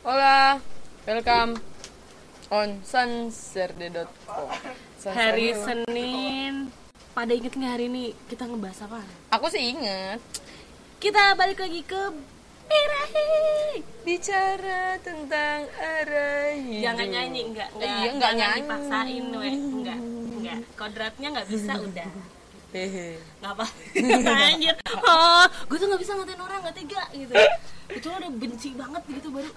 Hola, welcome on sanserde.com. Hari Senin. Pada inget nggak hari ini kita ngebahas apa? Aku sih inget Kita balik lagi ke Birahi. bicara tentang arah hidup. Jangan nyanyi, enggak, enggak, Iya, enggak jangan nyanyi. dipaksain, we. enggak, enggak. Kodratnya nggak bisa, udah. Hehe. Nggak apa Anjir oh, Gue tuh gak bisa ngatain orang, gak tega gitu Itu udah benci banget gitu baru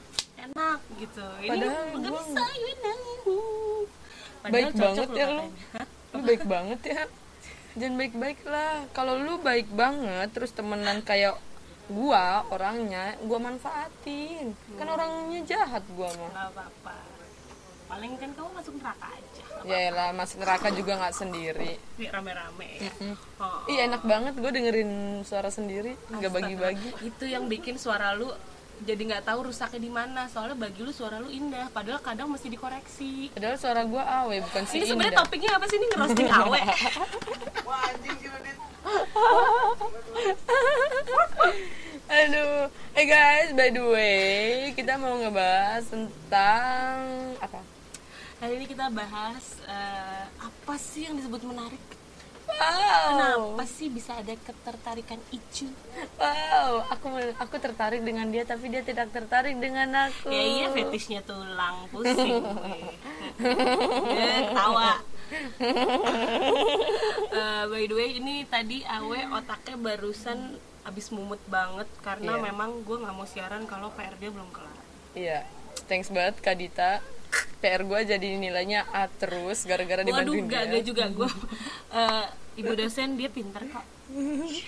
enak gitu Ini Padahal nggak bisa, you. Padahal Baik banget ya lu. Lu baik banget ya. Jangan baik-baik lah. Kalau lu baik banget terus temenan kayak gua orangnya, gua manfaatin. Kan orangnya jahat gua mah. Nggak apa-apa Paling kan kamu masuk neraka aja Ya lah, masuk neraka juga nggak sendiri. Nih, rame-rame ya Mm. oh. Ih enak banget gue dengerin suara sendiri, nggak bagi-bagi. itu yang bikin suara lu jadi nggak tahu rusaknya di mana. Soalnya bagi lu suara lu indah padahal kadang mesti dikoreksi. Padahal suara gue awe bukan si ini sebenarnya topiknya apa sih? Ini ngerosting awe Aduh, eh guys, by the way, kita mau ngebahas tentang apa? hari ini kita bahas eh, apa sih yang disebut menarik Wow, kenapa sih bisa ada ketertarikan itu wow, aku aku tertarik dengan dia tapi dia tidak tertarik dengan aku. ya iya fetishnya tulang pusing tawa Eh, by the way ini tadi awe otaknya barusan abis mumut banget karena Iya. memang gue nggak mau siaran kalau PR dia belum kelar Iya, thanks banget Kak Dita. PR gue jadi nilainya A terus gara-gara Waduh, dibantuin gak, dia. gak juga gue Ibu dosen dia pintar kok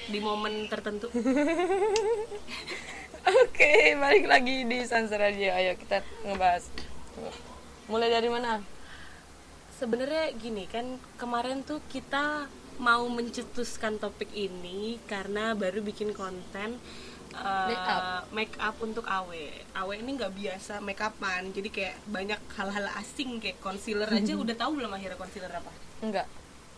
Di momen tertentu Oke, balik lagi di Sansa Radio. Ayo kita ngebahas. Mulai dari mana? Sebenarnya gini kan Kemarin tuh kita mau mencetuskan topik ini Karena baru bikin konten eh, Make up. make up untuk awe awe ini nggak biasa make upan jadi kayak banyak hal-hal asing kayak concealer aja udah tahu belum akhirnya concealer apa Enggak.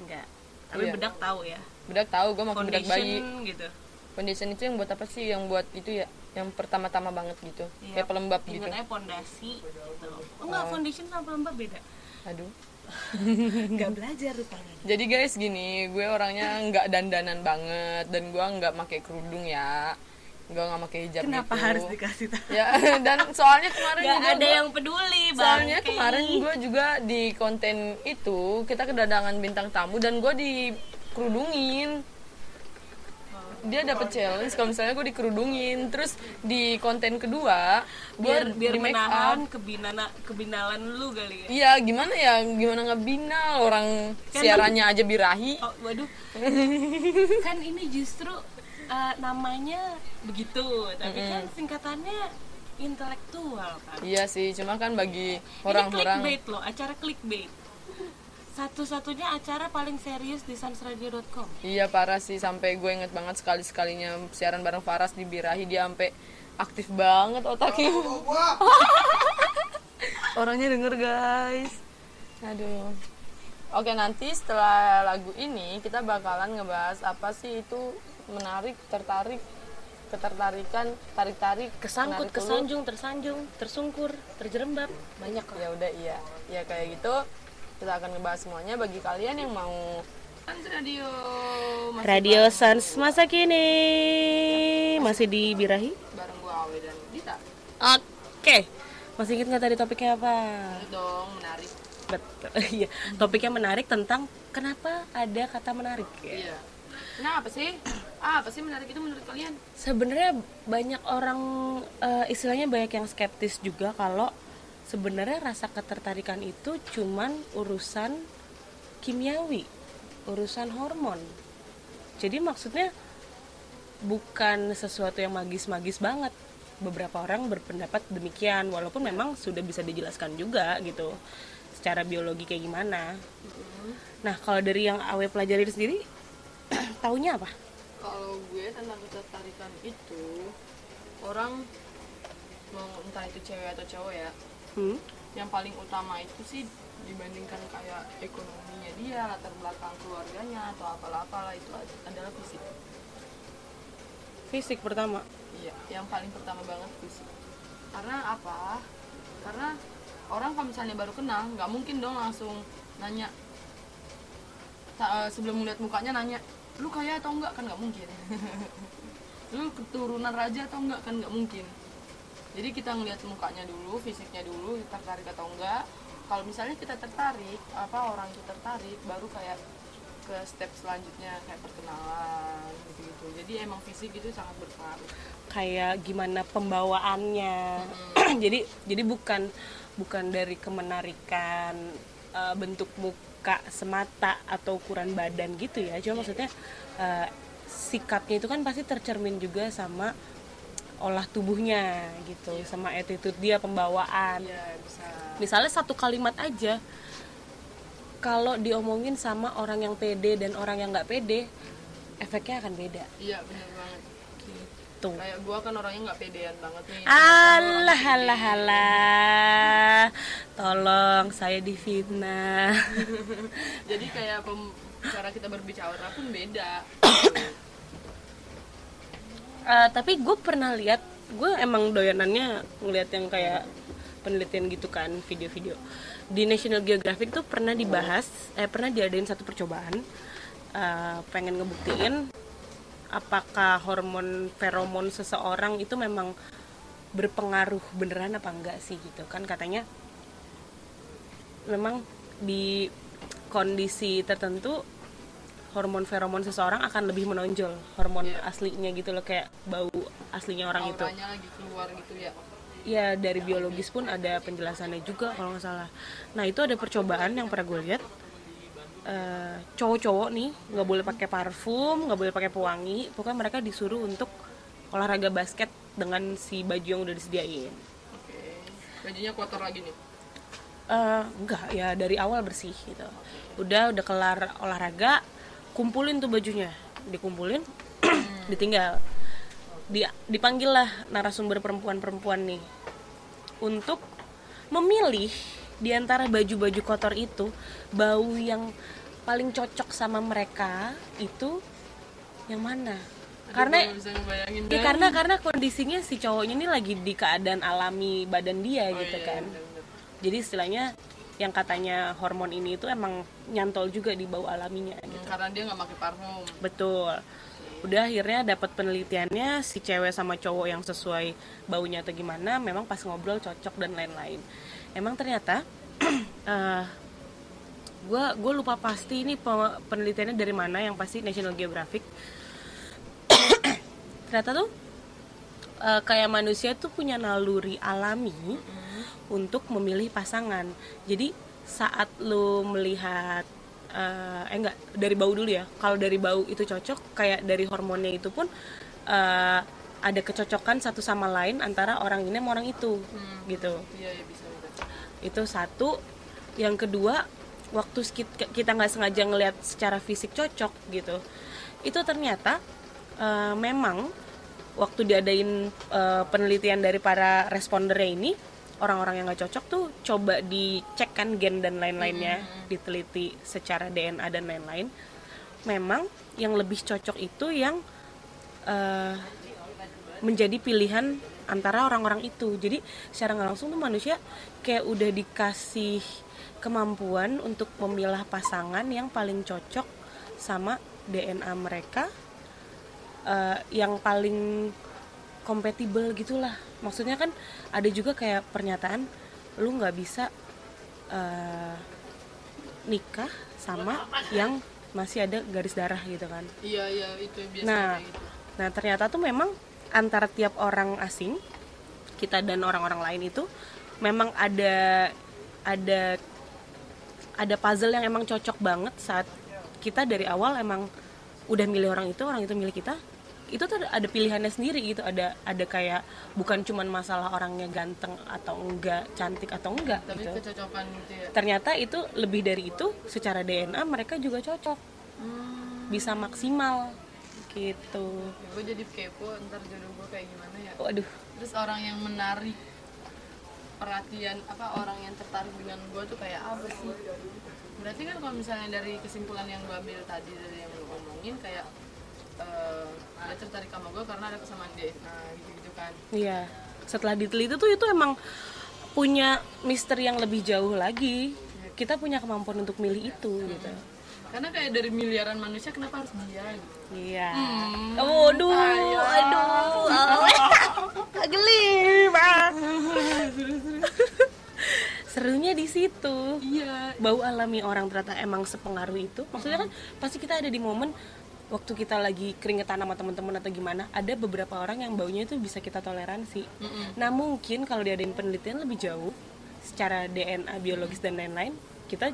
enggak tapi Iya. bedak tahu ya Bedak tahu gue pakai bedak bayi. gitu Foundation itu yang buat apa sih? Yang buat itu ya, yang pertama-tama banget gitu. Iya, Kayak pelembab gitu. Ingat aja pondasi gitu. Oh enggak, foundation sama pelembab beda. Aduh. Enggak belajar rupanya. Jadi guys gini, gue orangnya nggak dandanan banget dan gue nggak pakai kerudung ya. Gue nggak pakai hijab Kenapa gitu. harus dikasih tahu? Ya, dan soalnya kemarin Enggak juga ada gua- yang peduli, Bang. Soalnya kemarin gue juga di konten itu kita kedatangan bintang tamu dan gue dikerudungin. Dia dapet challenge kalau misalnya gue dikerudungin. Terus di konten kedua biar biar di make menahan up. kebinana kebinalan lu kali ya. Iya gimana ya gimana ngebina orang Kan siarannya aja birahi. Oh, waduh. kan ini justru eh, namanya begitu, tapi kan singkatannya intelektual kan. Iya sih, cuma kan bagi Ini orang-orang clickbait loh, acara clickbait. Satu-satunya acara paling serius di sansradio.com. Iya parah sih sampai gue inget banget sekali sekalinya siaran bareng Faras di Birahi dia sampai aktif banget otaknya. Orangnya denger guys. Aduh. Oke nanti setelah lagu ini kita bakalan ngebahas apa sih itu menarik, tertarik, ketertarikan, tarik-tarik, Kesangkut, menarik lu. kesanjung, tersanjung, tersungkur, terjerembab, banyak kok. Ya udah iya, ya kayak gitu. Kita akan ngebahas semuanya bagi kalian yang mau Radio masih Radio Sans masa kini masih di Birahi. bareng gua Awe dan Dita. Oke, masih ingat nggak tadi topiknya apa? Itu dong menarik. Betul, iya. Topiknya menarik tentang kenapa ada kata menarik ya. Iya. Kenapa sih? Ah, apa sih menarik itu menurut kalian? Sebenarnya banyak orang eh, istilahnya banyak yang skeptis juga kalau sebenarnya rasa ketertarikan itu cuman urusan kimiawi, urusan hormon. Jadi maksudnya bukan sesuatu yang magis-magis banget. Beberapa orang berpendapat demikian walaupun memang sudah bisa dijelaskan juga gitu secara biologi kayak gimana. Nah, kalau dari yang Awe pelajari sendiri taunya apa? Kalau gue tentang ketertarikan itu orang mau entah itu cewek atau cowok ya, Hmm? yang paling utama itu sih dibandingkan kayak ekonominya dia, latar belakang keluarganya atau apalah-apalah itu adalah fisik. Fisik pertama. Iya, yang paling pertama banget fisik. karena apa karena orang kalau misalnya baru kenal nggak mungkin dong langsung nanya Ta- eh, sebelum melihat mukanya nanya lu kaya atau enggak? Kan nggak mungkin. Lu keturunan raja atau enggak? Kan nggak mungkin. Jadi kita ngelihat mukanya dulu fisiknya dulu tertarik atau enggak. Kalau misalnya kita tertarik apa orang itu tertarik baru kayak ke step selanjutnya kayak perkenalan gitu gitu jadi emang fisik itu sangat berpengaruh. Kayak gimana pembawaannya. Jadi jadi bukan bukan dari kemenarikan eh, bentuk muka semata atau ukuran badan gitu ya. Cuma maksudnya eh, sikapnya itu kan pasti tercermin juga sama olah tubuhnya gitu sama attitude dia pembawaan. Iya bisa. Misalnya satu kalimat aja kalau diomongin sama orang yang pede dan orang yang nggak pede efeknya akan beda. Iya bener banget tuh kayak gua kan orangnya nggak pedean banget nih. Alah alah alah. Tolong saya difitnah. Jadi kayak pem- cara kita berbicara pun beda. Eh, tapi gue pernah lihat gue emang doyanannya ngeliat yang kayak penelitian gitu kan video-video. Di National Geographic tuh pernah dibahas eh pernah diadain satu percobaan eh, pengen ngebuktiin apakah hormon feromon seseorang itu memang berpengaruh beneran apa enggak sih gitu. Kan katanya memang di kondisi tertentu hormon feromon seseorang akan lebih menonjol hormon aslinya gitu loh kayak bau aslinya orang itu. auranya lagi keluar gitu ya. Ya dari biologis pun ada penjelasannya juga kalau nggak salah. Nah itu ada percobaan yang pernah gue lihat Eh, cowok-cowok nih nggak boleh pakai parfum nggak boleh pakai pewangi pokoknya mereka disuruh untuk olahraga basket dengan si baju yang udah disediain. Oke. Bajunya kotor lagi nih? Eh, enggak ya dari awal bersih gitu. Udah udah kelar olahraga kumpulin tuh bajunya. Dikumpulin ditinggal. Di dipanggil lah narasumber perempuan-perempuan nih. Untuk memilih di antara baju-baju kotor itu bau yang paling cocok sama mereka itu yang mana karena bisa ngebayangin ya karena karena kondisinya si cowoknya ini lagi di keadaan alami badan dia Oh, gitu iya, kan bener-bener. jadi istilahnya yang katanya hormon ini itu emang nyantol juga di bau alaminya Hmm, gitu. karena dia nggak pakai parfum Betul. Udah akhirnya dapat penelitiannya si cewek sama cowok yang sesuai baunya atau gimana, memang pas ngobrol cocok dan lain-lain. Emang ternyata eh gue gue lupa pasti ini pe- penelitiannya dari mana yang pasti National Geographic. ternyata tuh eh, kayak manusia tuh punya naluri alami untuk memilih pasangan. Jadi saat lu melihat eh, eh enggak dari bau dulu ya. Kalau dari bau itu cocok, kayak dari hormonnya itu pun eh, ada kecocokan satu sama lain antara orang ini sama orang itu, gitu. iya iya bisa bisa Itu satu. Yang kedua, waktu kita nggak sengaja ngelihat secara fisik cocok gitu, itu ternyata eh, memang waktu diadain eh, penelitian dari para respondernya ini orang-orang yang nggak cocok tuh coba dicek kan gen dan lain-lainnya diteliti secara DNA dan lain-lain. Memang yang lebih cocok itu yang eh, menjadi pilihan antara orang-orang itu. Jadi secara nggak langsung tuh manusia kayak udah dikasih kemampuan untuk memilah pasangan yang paling cocok sama DNA mereka eh, yang paling kompatibel gitulah. Maksudnya kan ada juga kayak pernyataan lu nggak bisa eh, nikah sama yang masih ada garis darah gitu kan. Iya iya itu biasa Nah, kayak gitu. nah ternyata tuh memang antara tiap orang asing kita dan orang-orang lain itu memang ada ada ada puzzle yang emang cocok banget saat kita dari awal emang udah milih orang itu orang itu milih kita itu tuh ada pilihannya sendiri gitu. Ada ada kayak bukan cuman masalah orangnya ganteng atau enggak cantik atau enggak tapi gitu. kecocokan gitu ya? Ternyata itu lebih dari itu secara DNA mereka juga cocok. Hmm, bisa maksimal gitu. Gue jadi kepo ntar jodoh gue kayak gimana ya? Waduh. Terus orang yang menarik perhatian apa orang yang tertarik dengan gue tuh kayak apa sih? Berarti kan kalau misalnya dari kesimpulan yang gue ambil tadi dari yang lu ngomongin kayak eh, dia tertarik sama gue karena ada kesamaan DNA gitu gitu kan. Iya. Setelah diteliti tuh itu emang punya misteri yang lebih jauh lagi. Kita punya kemampuan untuk milih itu gitu. Karena kayak dari miliaran manusia kenapa harus dia gitu iya. Hmm. waduh aduh geli serunya di situ. Iya. Bau alami orang ternyata emang sepengaruh itu. Maksudnya kan pasti kita ada di momen waktu kita lagi keringetan sama teman-teman atau gimana ada beberapa orang yang baunya itu bisa kita toleransi. Nah mungkin kalau diadain penelitian lebih jauh secara DNA biologis dan lain-lain kita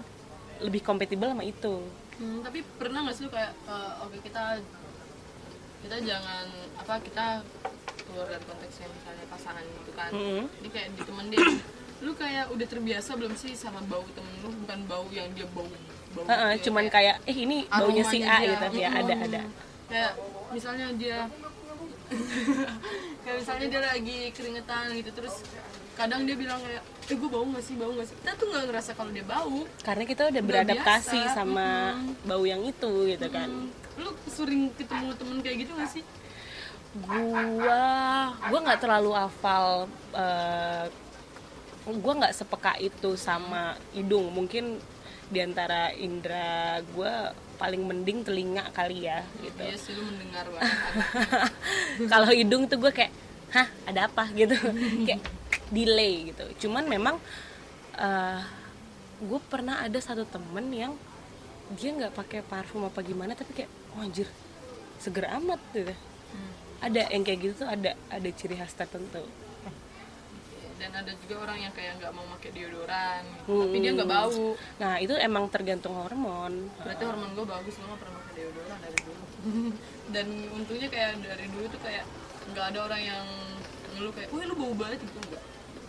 lebih kompatibel sama itu. Hmm, tapi pernah nggak sih kayak eh, oke kita kita jangan apa kita keluar dari konteks yang misalnya pasangan gitu kan. Mm-mm. jadi kayak ditemenin. Lu kayak udah terbiasa belum sih sama bau temen lu? Bukan bau yang dia bau bau Heeh, gitu ya, cuman kayak kayak eh ini baunya si A gitu dia. ya ada ada. Kayak misalnya dia kayak misalnya dia lagi keringetan gitu terus kadang dia bilang kayak eh gue bau gak sih? Bau gak sih? Kita tuh nggak ngerasa kalau dia bau. Karena kita udah Udah beradaptasi biasa. sama bau yang itu gitu kan. Hmm, lu sering ketemu temen kayak gitu gak sih gua gua nggak terlalu hafal eh, gua nggak sepeka itu sama hidung. Mungkin di antara indera gua paling mending telinga kali ya gitu. Iya sih lu mendengar banget kalau hidung tuh gue kayak hah ada apa? gitu. Kayak delay gitu. Cuman memang gue pernah ada satu temen yang dia nggak pakai parfum apa gimana tapi kayak oh, anjir seger amat gitu ada yang kayak gitu tuh ada ada ciri khas tertentu. Dan ada juga orang yang kayak nggak mau pakai deodoran. Hmm. tapi dia nggak bau. Nah itu emang tergantung hormon. Berarti hormon gue bagus gue pernah pakai deodoran dari dulu. Dan untungnya kayak dari dulu tuh kayak nggak ada orang yang ngeluh kayak wih lu bau banget gitu enggak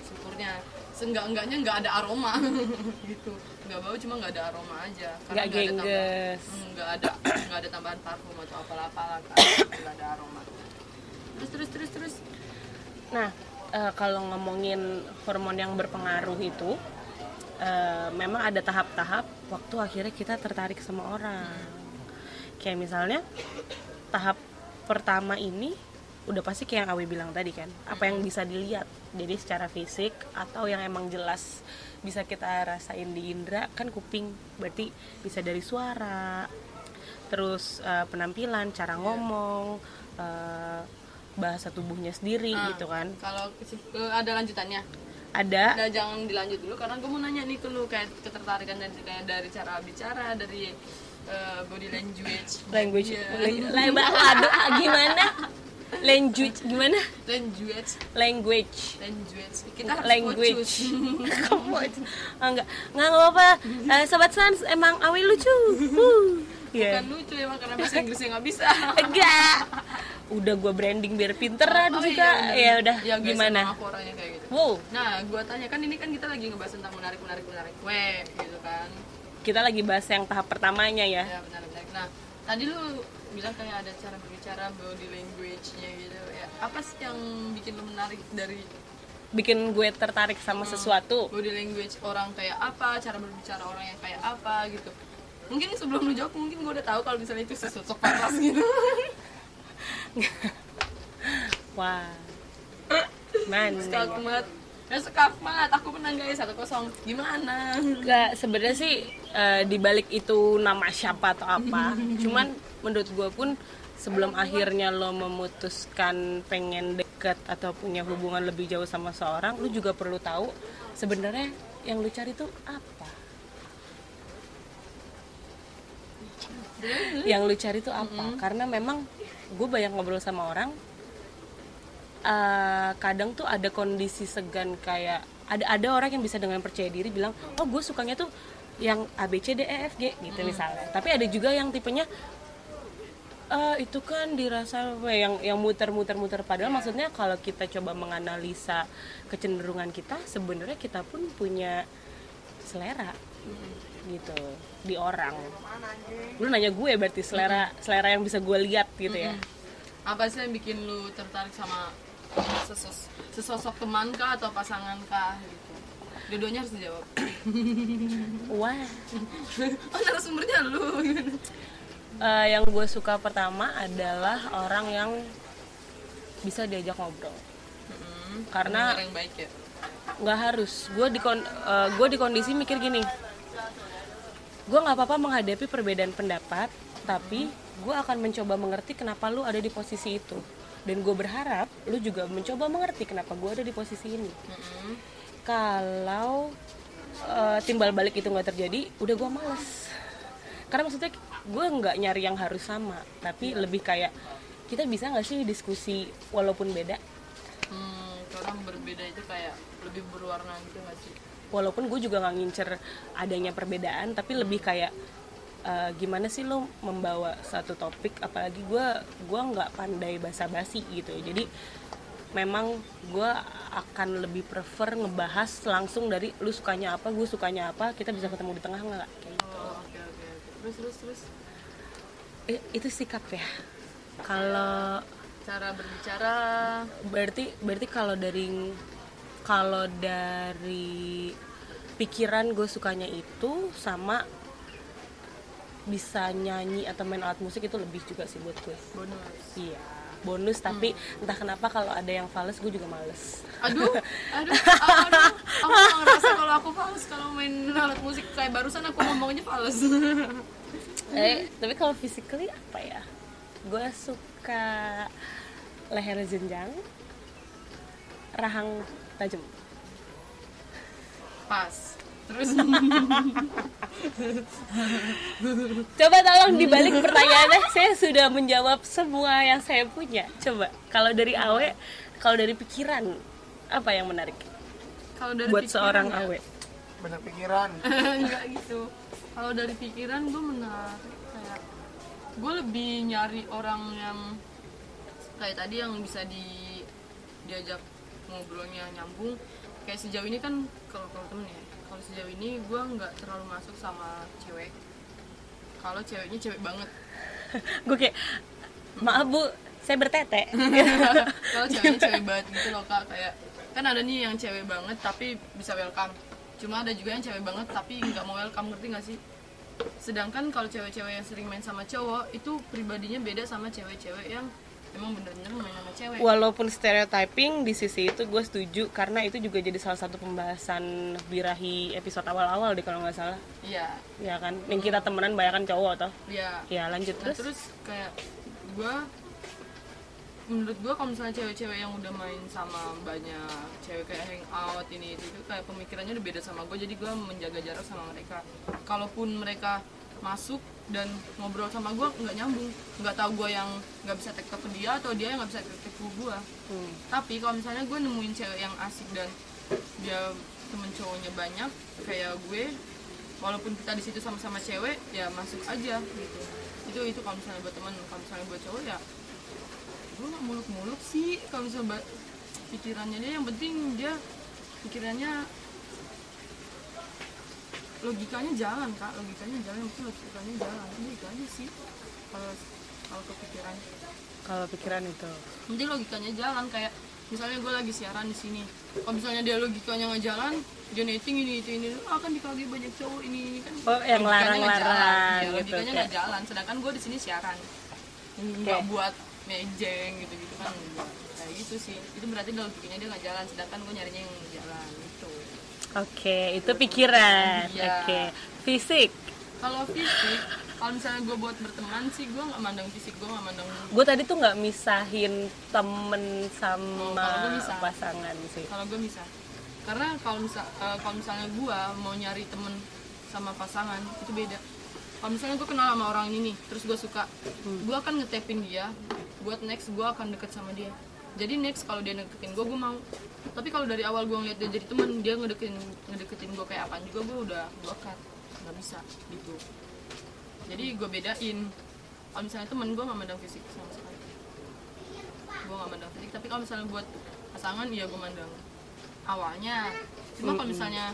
syukurnya. Seenggak enggaknya nggak ada aroma. Gitu. Nggak bau cuma nggak ada aroma aja. Nggak ada tambahan-. Hmm, nggak ada nggak ada tambahan parfum atau apalah-apalah kan. Nggak ada aroma terus terus terus terus Nah, eh, kalau ngomongin hormon yang berpengaruh itu, eh, memang ada tahap-tahap waktu akhirnya kita tertarik sama orang. Kayak misalnya tahap pertama ini udah pasti kayak yang Awi bilang tadi kan, apa yang bisa dilihat. Jadi secara fisik atau yang emang jelas bisa kita rasain di indera kan kuping, berarti bisa dari suara, terus eh, penampilan, cara ngomong, eh, bahasa tubuhnya sendiri Ah. gitu kan. kalau ke- ada lanjutannya Ada Nah, jangan dilanjut dulu karena gue mau nanya nih ke lu kayak ketertarikan dari kayak dari cara bicara, dari eh, body language. language lang- lang- waduh ah, gimana language gimana language, language language. Kita harus language kamu ah, enggak enggak nggak apa Eh, sobat sans emang awi lucu uh. Iya. Bukan lucu emang karena bahasa Inggrisnya nggak bisa. enggak udah gue branding biar pinteran Oh, juga bener. ya udah Ya, gimana aku orangnya kayak gitu. wow Nah, gue tanya kan ini kan kita lagi ngebahas tentang menarik menarik menarik kue gitu kan. kita lagi bahas yang tahap pertamanya ya Ya benar benar. Nah, tadi lu bilang kayak ada cara berbicara body language-nya gitu ya. Apa sih yang bikin lu menarik dari bikin gue tertarik sama sesuatu body language orang kayak apa, cara berbicara orang yang kayak apa gitu. Mungkin sebelum lu jawab mungkin gue udah tahu kalau misalnya itu sesosok paras gitu. wah mana Skakmat. Ya skakmat, aku menang guys 1-0. Gimana? Gak sebenarnya sih eh, di balik itu nama siapa atau apa. Cuman menurut gue pun sebelum akhirnya lo memutuskan pengen deket atau punya hubungan lebih jauh sama seorang, lo juga perlu tahu sebenarnya yang lo cari itu apa. Yang lo cari itu apa? Karena memang gue banyak ngobrol sama orang, eh, kadang tuh ada kondisi segan kayak ada ada orang yang bisa dengan percaya diri bilang oh gue sukanya tuh yang A B C D E F G gitu misalnya. Tapi ada juga yang tipenya "Eh, itu kan dirasa ya, yang yang muter-muter muter padahal maksudnya kalau kita coba menganalisa kecenderungan kita sebenarnya kita pun punya selera gitu di orang lu nanya gue berarti selera selera yang bisa gue lihat gitu ya Apa sih yang bikin lu tertarik sama sesos sesosok teman kah atau pasangan kah gitu? Dua-duanya harus dijawab. wah oh, narasumbernya lu. Eh, yang gue suka pertama adalah orang yang bisa diajak ngobrol. karena Pendengar yang baik ya nggak harus gue di kon- eh, gue di kondisi mikir gini gue nggak apa-apa menghadapi perbedaan pendapat tapi gue akan mencoba mengerti kenapa lu ada di posisi itu. Dan gue berharap lu juga mencoba mengerti kenapa gue ada di posisi ini. Mm-mm. kalau eh, timbal balik itu nggak terjadi udah gue males. Karena maksudnya gue nggak nyari yang harus sama tapi lebih kayak kita bisa nggak sih diskusi walaupun beda? Hmm, orang berbeda itu kayak lebih berwarna gitu gak sih? Walaupun gue juga nggak ngincer adanya perbedaan tapi lebih kayak eh, gimana sih lo membawa satu topik? Apalagi gue gua nggak pandai basa-basi gitu jadi memang gue akan lebih prefer ngebahas langsung dari lu sukanya apa gue sukanya apa kita bisa ketemu di tengah nggak? Kayak gitu. Oh, oke oke. Terus terus terus? Eh, itu sikap ya. Kalau cara berbicara. Berarti berarti kalau dari kalau dari pikiran gue sukanya itu sama bisa nyanyi atau main alat musik itu lebih juga sih buat gue bonus. iya bonus tapi entah kenapa kalau ada yang fals gue juga males Aduh, aduh, aduh. Aku ngerasa kalau aku fals kalau main alat musik kayak barusan aku ngomongnya fals. eh tapi kalau physically apa ya gue suka leher jenjang rahang tajam Pas. Terus Coba tolong dibalik pertanyaannya, saya sudah menjawab semua yang saya punya. Coba, kalau dari Awe, kalau dari pikiran, apa yang menarik kalau dari buat pikiran seorang ya, Awe? banyak pikiran enggak gitu. Kalau dari pikiran gue menarik kayak gue lebih nyari orang yang kayak tadi yang bisa di diajak ngobrolnya nyambung. Kayak sejauh ini kan kalau kalau temen ya kalau sejauh ini gue nggak terlalu masuk sama cewek. Kalau ceweknya cewek banget. Gue kayak, maaf bu, saya bertete. kalau ceweknya cewek banget gitu loh kak. Kayak kan ada nih yang cewek banget tapi bisa welcome. Cuma ada juga yang cewek banget tapi nggak mau welcome ngerti nggak sih? Sedangkan kalau cewek-cewek yang sering main sama cowok itu pribadinya beda sama cewek-cewek yang emang bener-bener main sama cewek. Walaupun stereotyping di sisi itu gue setuju. Karena itu juga jadi salah satu pembahasan birahi episode awal-awal deh kalau nggak salah. iya. Ya kan, yang kita temenan banyak cowok toh. iya. Ya lanjut Nah, terus. terus kayak gue menurut gue kalau misalnya cewek-cewek yang udah main sama banyak cewek kayak hangout ini itu, itu kayak pemikirannya udah beda sama gue jadi gue menjaga jarak sama mereka. Kalaupun mereka masuk dan ngobrol sama gue nggak nyambung. Nggak tahu gue yang nggak bisa tektok ke dia atau dia yang nggak bisa tektok ke gue Hmm. tapi kalau misalnya gue nemuin cewek yang asik dan dia temen cowoknya banyak kayak gue walaupun kita di situ sama-sama cewek ya masuk aja gitu. Itu itu kalau misalnya buat teman kalau misalnya buat cowok ya gue nggak muluk-muluk sih kalau misalnya pikirannya dia. Yang penting dia pikirannya logikanya jalan kak. Logikanya jalan penting logikanya jalan. Ini itu aja sih kalau kalau kepikiran. Kalau pikiran itu. nanti logikanya jalan kayak misalnya gue lagi siaran di sini. Kalau misalnya dia logikanya nggak jalan dia netting ini itu ini ah, kan dikagih banyak cowok ini ini kan Oh, yang larang-larang jalan. Ya, gitu, logikanya nggak jalan. Sedangkan gue di sini siaran. Nggak buat mejeng gitu gitu kan kayak gitu sih. Itu berarti logikanya dia nggak jalan sedangkan gue nyarinya yang jalan Oke, itu pikiran. Iya. Oke, fisik. kalau fisik kalau misalnya gue buat berteman sih gue nggak mandang fisik gue nggak mandang Gue tadi tuh nggak misahin temen sama Oh, kalau pasangan sih. kalau gue bisa karena kalau misal eh, kalau misalnya gue mau nyari temen sama pasangan itu beda kalau misalnya gue kenal sama orang ini nih terus gue suka gue akan ngetepin dia buat next gue akan deket sama dia jadi next kalau dia deketin gue gue mau tapi kalau dari awal gue ngeliat dia jadi temen dia ngedeketin ngedeketin gue kayak apaan juga gue udah gue cut. Nggak bisa gitu. Jadi gue bedain. Kalau misalnya temen gue nggak mandang fisik sama sekali. Gue nggak mandang fisik. Tapi kalau misalnya buat pasangan iya gue mandang. Awalnya. Cuma kalau misalnya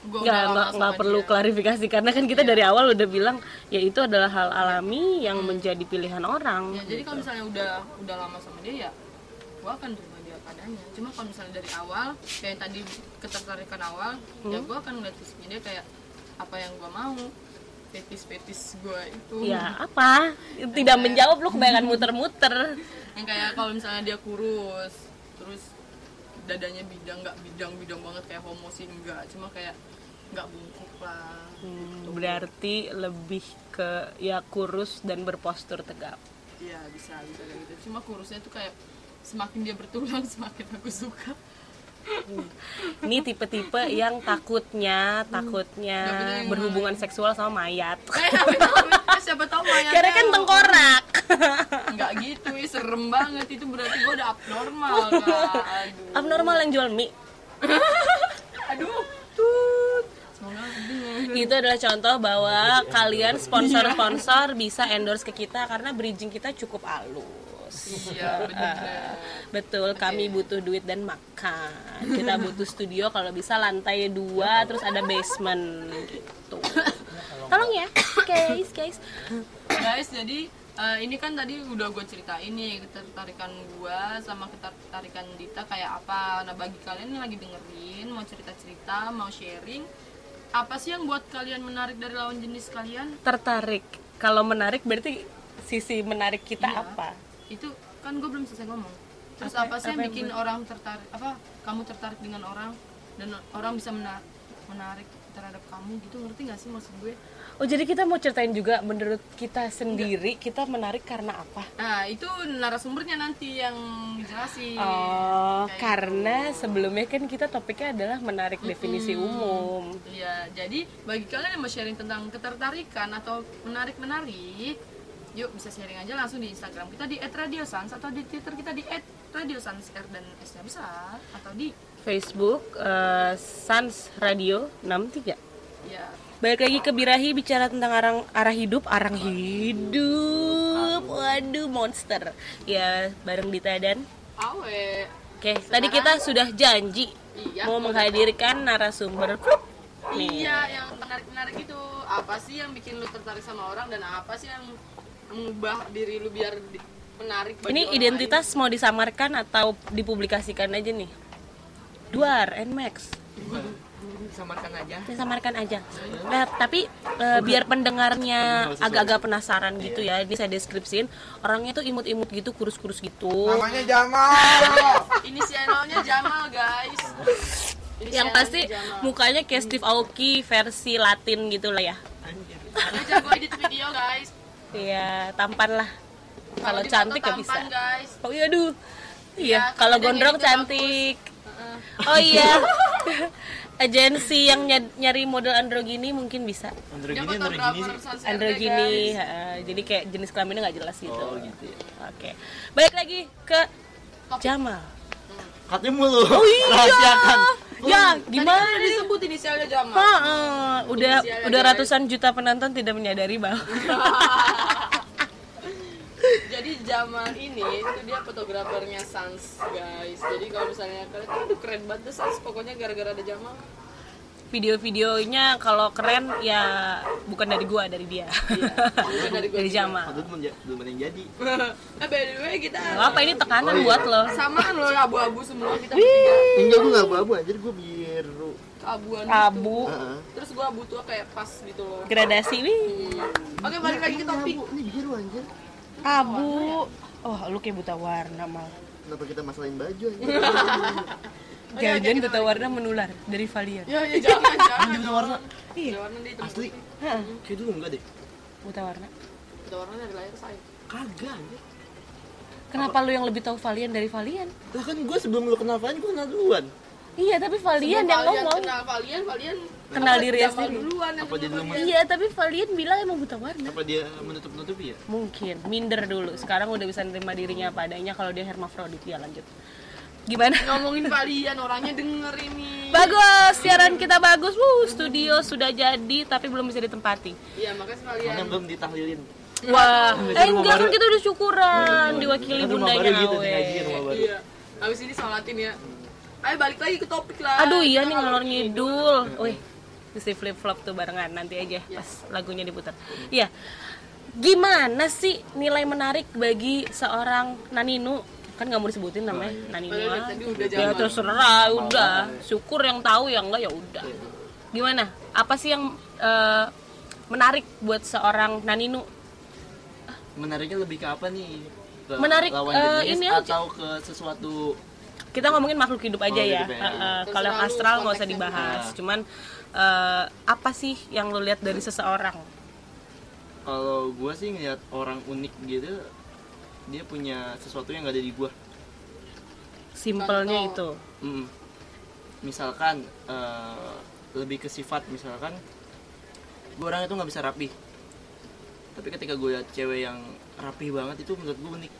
gue Nggak, nggak, perlu dia, klarifikasi. Karena kan kita dari awal udah bilang ya itu adalah hal alami yang menjadi pilihan orang. ya jadi kalau misalnya udah udah lama sama dia ya gue akan padanya cuma kalau misalnya dari awal kayak tadi ketertarikan awal ya gue akan ngeliat fisiknya dia kayak apa yang gue mau. Fetis-fetis gue itu. Ya apa? Tidak menjawab lu kebanyakan muter-muter. yang kayak kalau misalnya dia kurus terus dadanya bidang nggak bidang bidang banget kayak homo sih enggak cuma kayak nggak bungkuk lah. Hmm, berarti lebih ke ya kurus dan berpostur tegap. iya bisa bisa kayak gitu. Cuma kurusnya tuh kayak semakin dia bertulang semakin aku suka. Ini tipe-tipe yang takutnya takutnya yang berhubungan seksual sama mayat. Eh, siapa tahu tahu mayatnya Karena kan tengkorak. nggak gitu ih serem banget. Itu berarti gue udah abnormal aduh. Abnormal yang jual mie. aduh. Tut. Itu adalah contoh bahwa kalian sponsor-sponsor bisa endorse ke kita karena bridging kita cukup iya bener Betul, kami butuh duit dan makan. Kita butuh studio kalau bisa lantai dua, terus ada basement gitu. Tolong ya, guys, guys. guys jadi eh, ini kan tadi udah gue ceritain nih ketertarikan gue sama ketertarikan Dita kayak apa nah bagi kalian yang lagi dengerin mau cerita cerita mau sharing apa sih yang buat kalian menarik dari lawan jenis kalian Tertarik. Kalau menarik berarti sisi menarik kita Iya. apa? Itu kan gue belum selesai ngomong. Terus Apa- apa, sih yang apa yang bikin orang tertarik? Apa kamu tertarik dengan orang dan orang bisa mena- menarik terhadap kamu gitu? Ngerti gak sih maksud gue? Oh jadi kita mau ceritain juga menurut kita sendiri kita menarik karena apa? nah itu narasumbernya nanti yang dijelasin. Oh, Kayak karena sebelumnya kan kita topiknya adalah menarik definisi umum. Iya, jadi bagi kalian yang mau sharing tentang ketertarikan atau menarik-menarik, yuk bisa sharing aja langsung di Instagram kita di @radiosans atau di Twitter kita di @radiosansr dan S-nya bisa atau di Facebook eh, Sans Radio 63. ya Balik lagi ke Birahi bicara tentang arang arah hidup, arang hidup. Waduh, monster. Ya, bareng Dita dan awe. Oke, tadi kita sudah janji Iya. mau menghadirkan narasumber. Nih. Iya, yang menarik-menarik itu apa sih yang bikin lu tertarik sama orang dan apa sih yang mengubah diri lu biar di- menarik bagi Ini orang identitas mau disamarkan atau dipublikasikan aja nih? Duar, Nmax. samarkan aja disamarkan aja. Nah, tapi eh, biar pendengarnya agak-agak penasaran gitu ya, ini saya deskripsiin orangnya tuh imut-imut gitu, kurus-kurus gitu. namanya Jamal lain. Inisialnya Jamal, guys. Yang pasti mukanya kayak Steve Aoki versi Latin gitu lah ya. Jago edit video, guys. Iya, tampan lah. Kalau cantik ya bisa. tampan, guys. Oh iya, aduh. Iya, Iya, kalau gondrong cantik. Oh iya. Agensi yang ny- nyari model androgini mungkin bisa. Androgini androgini sih androgini jadi kayak jenis kelaminnya nggak jelas gitu oh gitu ya oke balik lagi ke Jamal katanya mulu oh iya rahasiakan ya Tadi gimana kan disebut inisialnya Jamal. Heeh, udah Inisialnya, udah ratusan juta penonton tidak menyadari bahwa Jadi Jamal ini itu dia fotografernya Sans, guys. Jadi kalau misalnya kalian tuh keren banget Sans pokoknya gara-gara ada Jamal. Video-videonya kalau keren ya bukan dari gua dari dia. Bukan dari gua dari Aduh, belum ada yang jadi. Eh by the way kita Nggak apa ini tekanan buat lo. Samaan loh abu-abu semua kita bertiga. enggak gue gak abu-abu anjir gue biru. Abuan abu. Heeh. Terus gua abu tuh kayak pas gitu loh. gradasi wih. Oke, balik lagi ke topik. abu ini biru anjir. Abu. Oh lu kayak buta warna mal. Kenapa kita masalahin baju anjir jangan-jangan buta warna menular dari Valian Ya, ya jangan, jangan. Buta warna iya Buta warna di tempat asli Heeh, kayak dulu enggak deh buta warna Buta warna dari lahir saya. kagak anjir Kenapa lu yang lebih tahu Valian dari Valian? lah kan gue sebelum lu kenal Fanya gue kenal duluan Iya, tapi Valian Sebelum yang kalian ngomong. Kenal kalian, kalian Kenal diri ya sendiri. duluan Apa dia dulu. Iya, tapi Valian bilang emang buta warna. apa dia menutup-nutupi ya Mungkin minder dulu. Sekarang udah bisa nerima dirinya apa adanya kalau dia hermafrodit ya lanjut. Gimana? Ngomongin kalian orangnya denger ini. Bagus, siaran kita bagus. Wuh, studio sudah jadi tapi belum bisa ditempati. Iya, makanya sekalian. Karena belum ditahlilin Wah, Bisa eh enggak kan kita udah syukuran diwakili bundanya gitu Iya. Habis ini sholatin ya. Ayo balik lagi ke topik lah. Aduh iya nih ngalor ngalor ngidul. Wih, mesti flip flop tuh barengan nanti aja pas lagunya diputar. Iya. Gimana sih nilai menarik bagi seorang Naninu? Kan nggak mau disebutin namanya Naninu. Padahal ah. tadi udah Ya terserah, udah. Syukur yang tahu yang enggak ya udah. Gimana? Apa sih yang eh, menarik buat seorang Naninu? menariknya lebih ke apa nih ke Menarik, lawan eh, jenis ini aja. atau ke sesuatu kita ngomongin makhluk hidup aja Makhluk ya. hidup ya, Uh, iya. uh, kalau yang astral nggak usah dibahas. gimana. Cuman uh, apa sih yang lu lihat dari seseorang? Kalau gue sih ngeliat orang unik gitu, dia punya sesuatu yang gak ada di gue. Simpelnya itu. Mm. Misalkan eh, lebih ke sifat, misalkan gue orang itu nggak bisa rapi. Tapi ketika gue liat cewek yang rapi banget itu menurut gue unik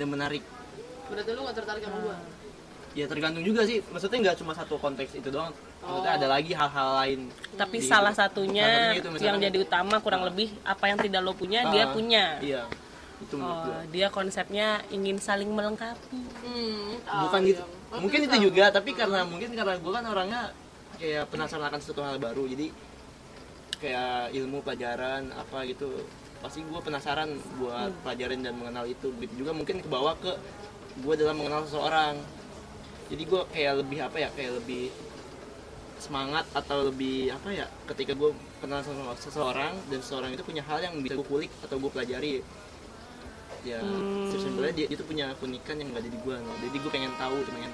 dan menarik. Berarti lu gak tertarik sama gua? Ya tergantung juga sih, maksudnya nggak cuma satu konteks itu doang. Maksudnya ada lagi hal-hal lain. Tapi Di- salah salah satunya satunya itu yang jadi utama kurang lebih apa yang tidak lo punya dia Ah, punya. Iya, itu menurut Oh, gue. dia konsepnya ingin saling melengkapi. Hmm, bukan ah, gitu iya. mungkin Oh, itu juga tapi karena mungkin karena gue kan orangnya kayak penasaran akan sesuatu hal baru jadi kayak ilmu pelajaran apa gitu pasti gue penasaran buat Hmm. pelajarin dan mengenal itu begitu juga mungkin kebawa ke gue dalam mengenal seseorang jadi gue kayak lebih apa ya kayak lebih semangat atau lebih apa ya ketika gue kenal sama seseorang dan seseorang itu punya hal yang bisa gue kulik atau gue pelajari ya Hmm. sebenarnya dia itu punya keunikan yang gak ada di gue jadi gue pengen tahu pengen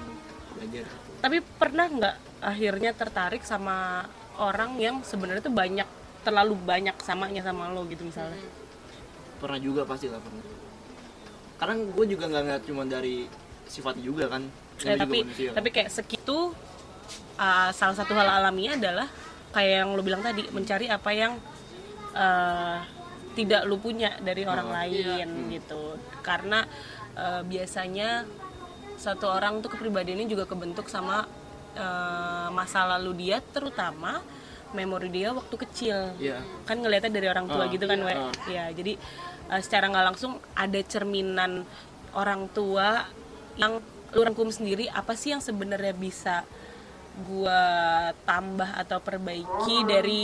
belajar Tapi pernah nggak akhirnya tertarik sama orang yang sebenarnya tuh banyak terlalu banyak samanya sama lo gitu misalnya? pernah juga pasti lah pernah karena gue juga nggak ngeliat cuma dari sifatnya juga kan juga tapi manusia. tapi kayak segitu uh, salah satu hal alamiah adalah kayak yang lo bilang tadi mencari apa yang uh, tidak lu punya dari orang Oh, lain gitu karena uh, biasanya satu orang tuh kepribadiannya juga kebentuk sama uh, masa lalu dia terutama memori dia waktu kecil Iya. kan ngelihatnya dari orang tua Ah, gitu kan iya. we Ah. ya jadi uh, secara nggak langsung ada cerminan orang tua yang lu rangkum sendiri apa sih yang sebenarnya bisa gua tambah atau perbaiki dari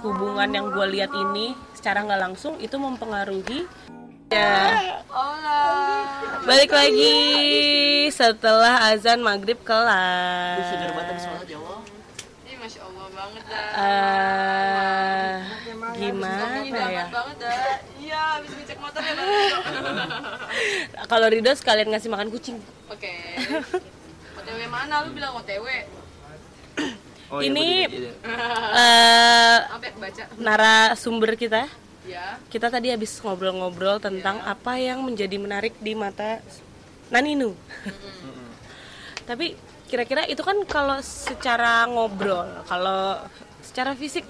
hubungan yang gua lihat ini secara nggak langsung itu mempengaruhi ya balik lagi setelah azan maghrib kelar ya masya Allah banget dah. Eh, gimana ya. Iya, habis ngecek motor ya kalau Ridho sekalian ngasih makan kucing Oke. OTW mana lu bilang OTW? oh, Ini- iya, gua baca? narasumber kita Ya. kita tadi habis ngobrol-ngobrol tentang apa yang menjadi menarik di mata Naninu. Tapi kira-kira itu kan kalau secara ngobrol, kalau secara fisik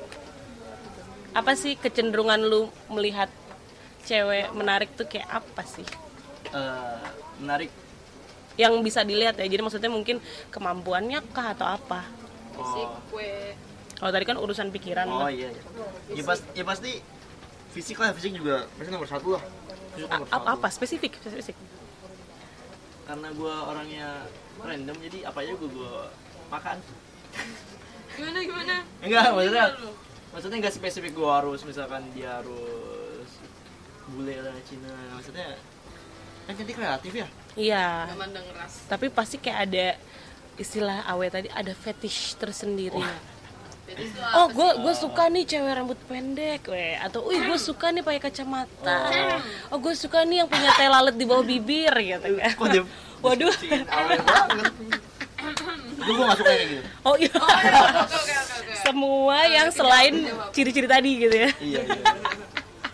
apa sih kecenderungan lu melihat cewek menarik tuh kayak apa sih? Eh, menarik Yang bisa dilihat ya. Jadi maksudnya mungkin kemampuannya kah atau apa? Fisik oh, kue. Kalau tadi kan urusan pikiran. oh lah. iya iya ya, pas, ya pasti fisik lah fisik juga pasti nomor satu lah fisik nomor A- apa, satu. apa spesifik spesifik karena gue orangnya random jadi apa aja gue gue makan Gimana gimana? enggak maksudnya maksudnya nggak spesifik gue harus misalkan dia harus bule lah Cina maksudnya kan cantik kreatif ya iya Gak mandang ras. tapi pasti kayak ada istilah awe tadi ada fetish tersendiri Jadi itu oh gue gue suka nih cewek rambut pendek we. Atau wih gue suka nih pakai kacamata. Oh gue suka nih yang punya teh lalat di bawah bibir gitu kan. Kok dia waduh. itu gue gak suka kayak gitu. Oh iya. Semua yang selain ciri-ciri tadi gitu ya. Iya iya.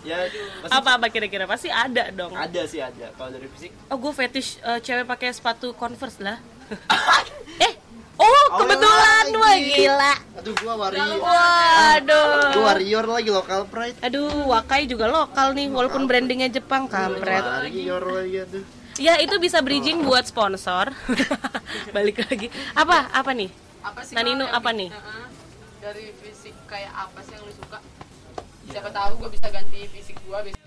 Ya pasti apa apa kira-kira? Pasti ada dong. Ada sih ada. Kalau dari fisik? Oh gue fetish eh, cewek pakai sepatu converse lah. Eh oh kebetulan lagi. wah gila aduh gue warrior waduh gue warrior lagi local pride Aduh, Wakai juga lokal nih, walaupun brandingnya Jepang, kampret. warrior lagi aduh Ya, itu bisa bridging buat sponsor. Balik lagi. Apa? Apa nih? Apa sih? Naninu, apa nih? Heeh. Dari fisik kayak apa sih yang lu suka? Siapa tahu gue bisa ganti fisik gue bisa.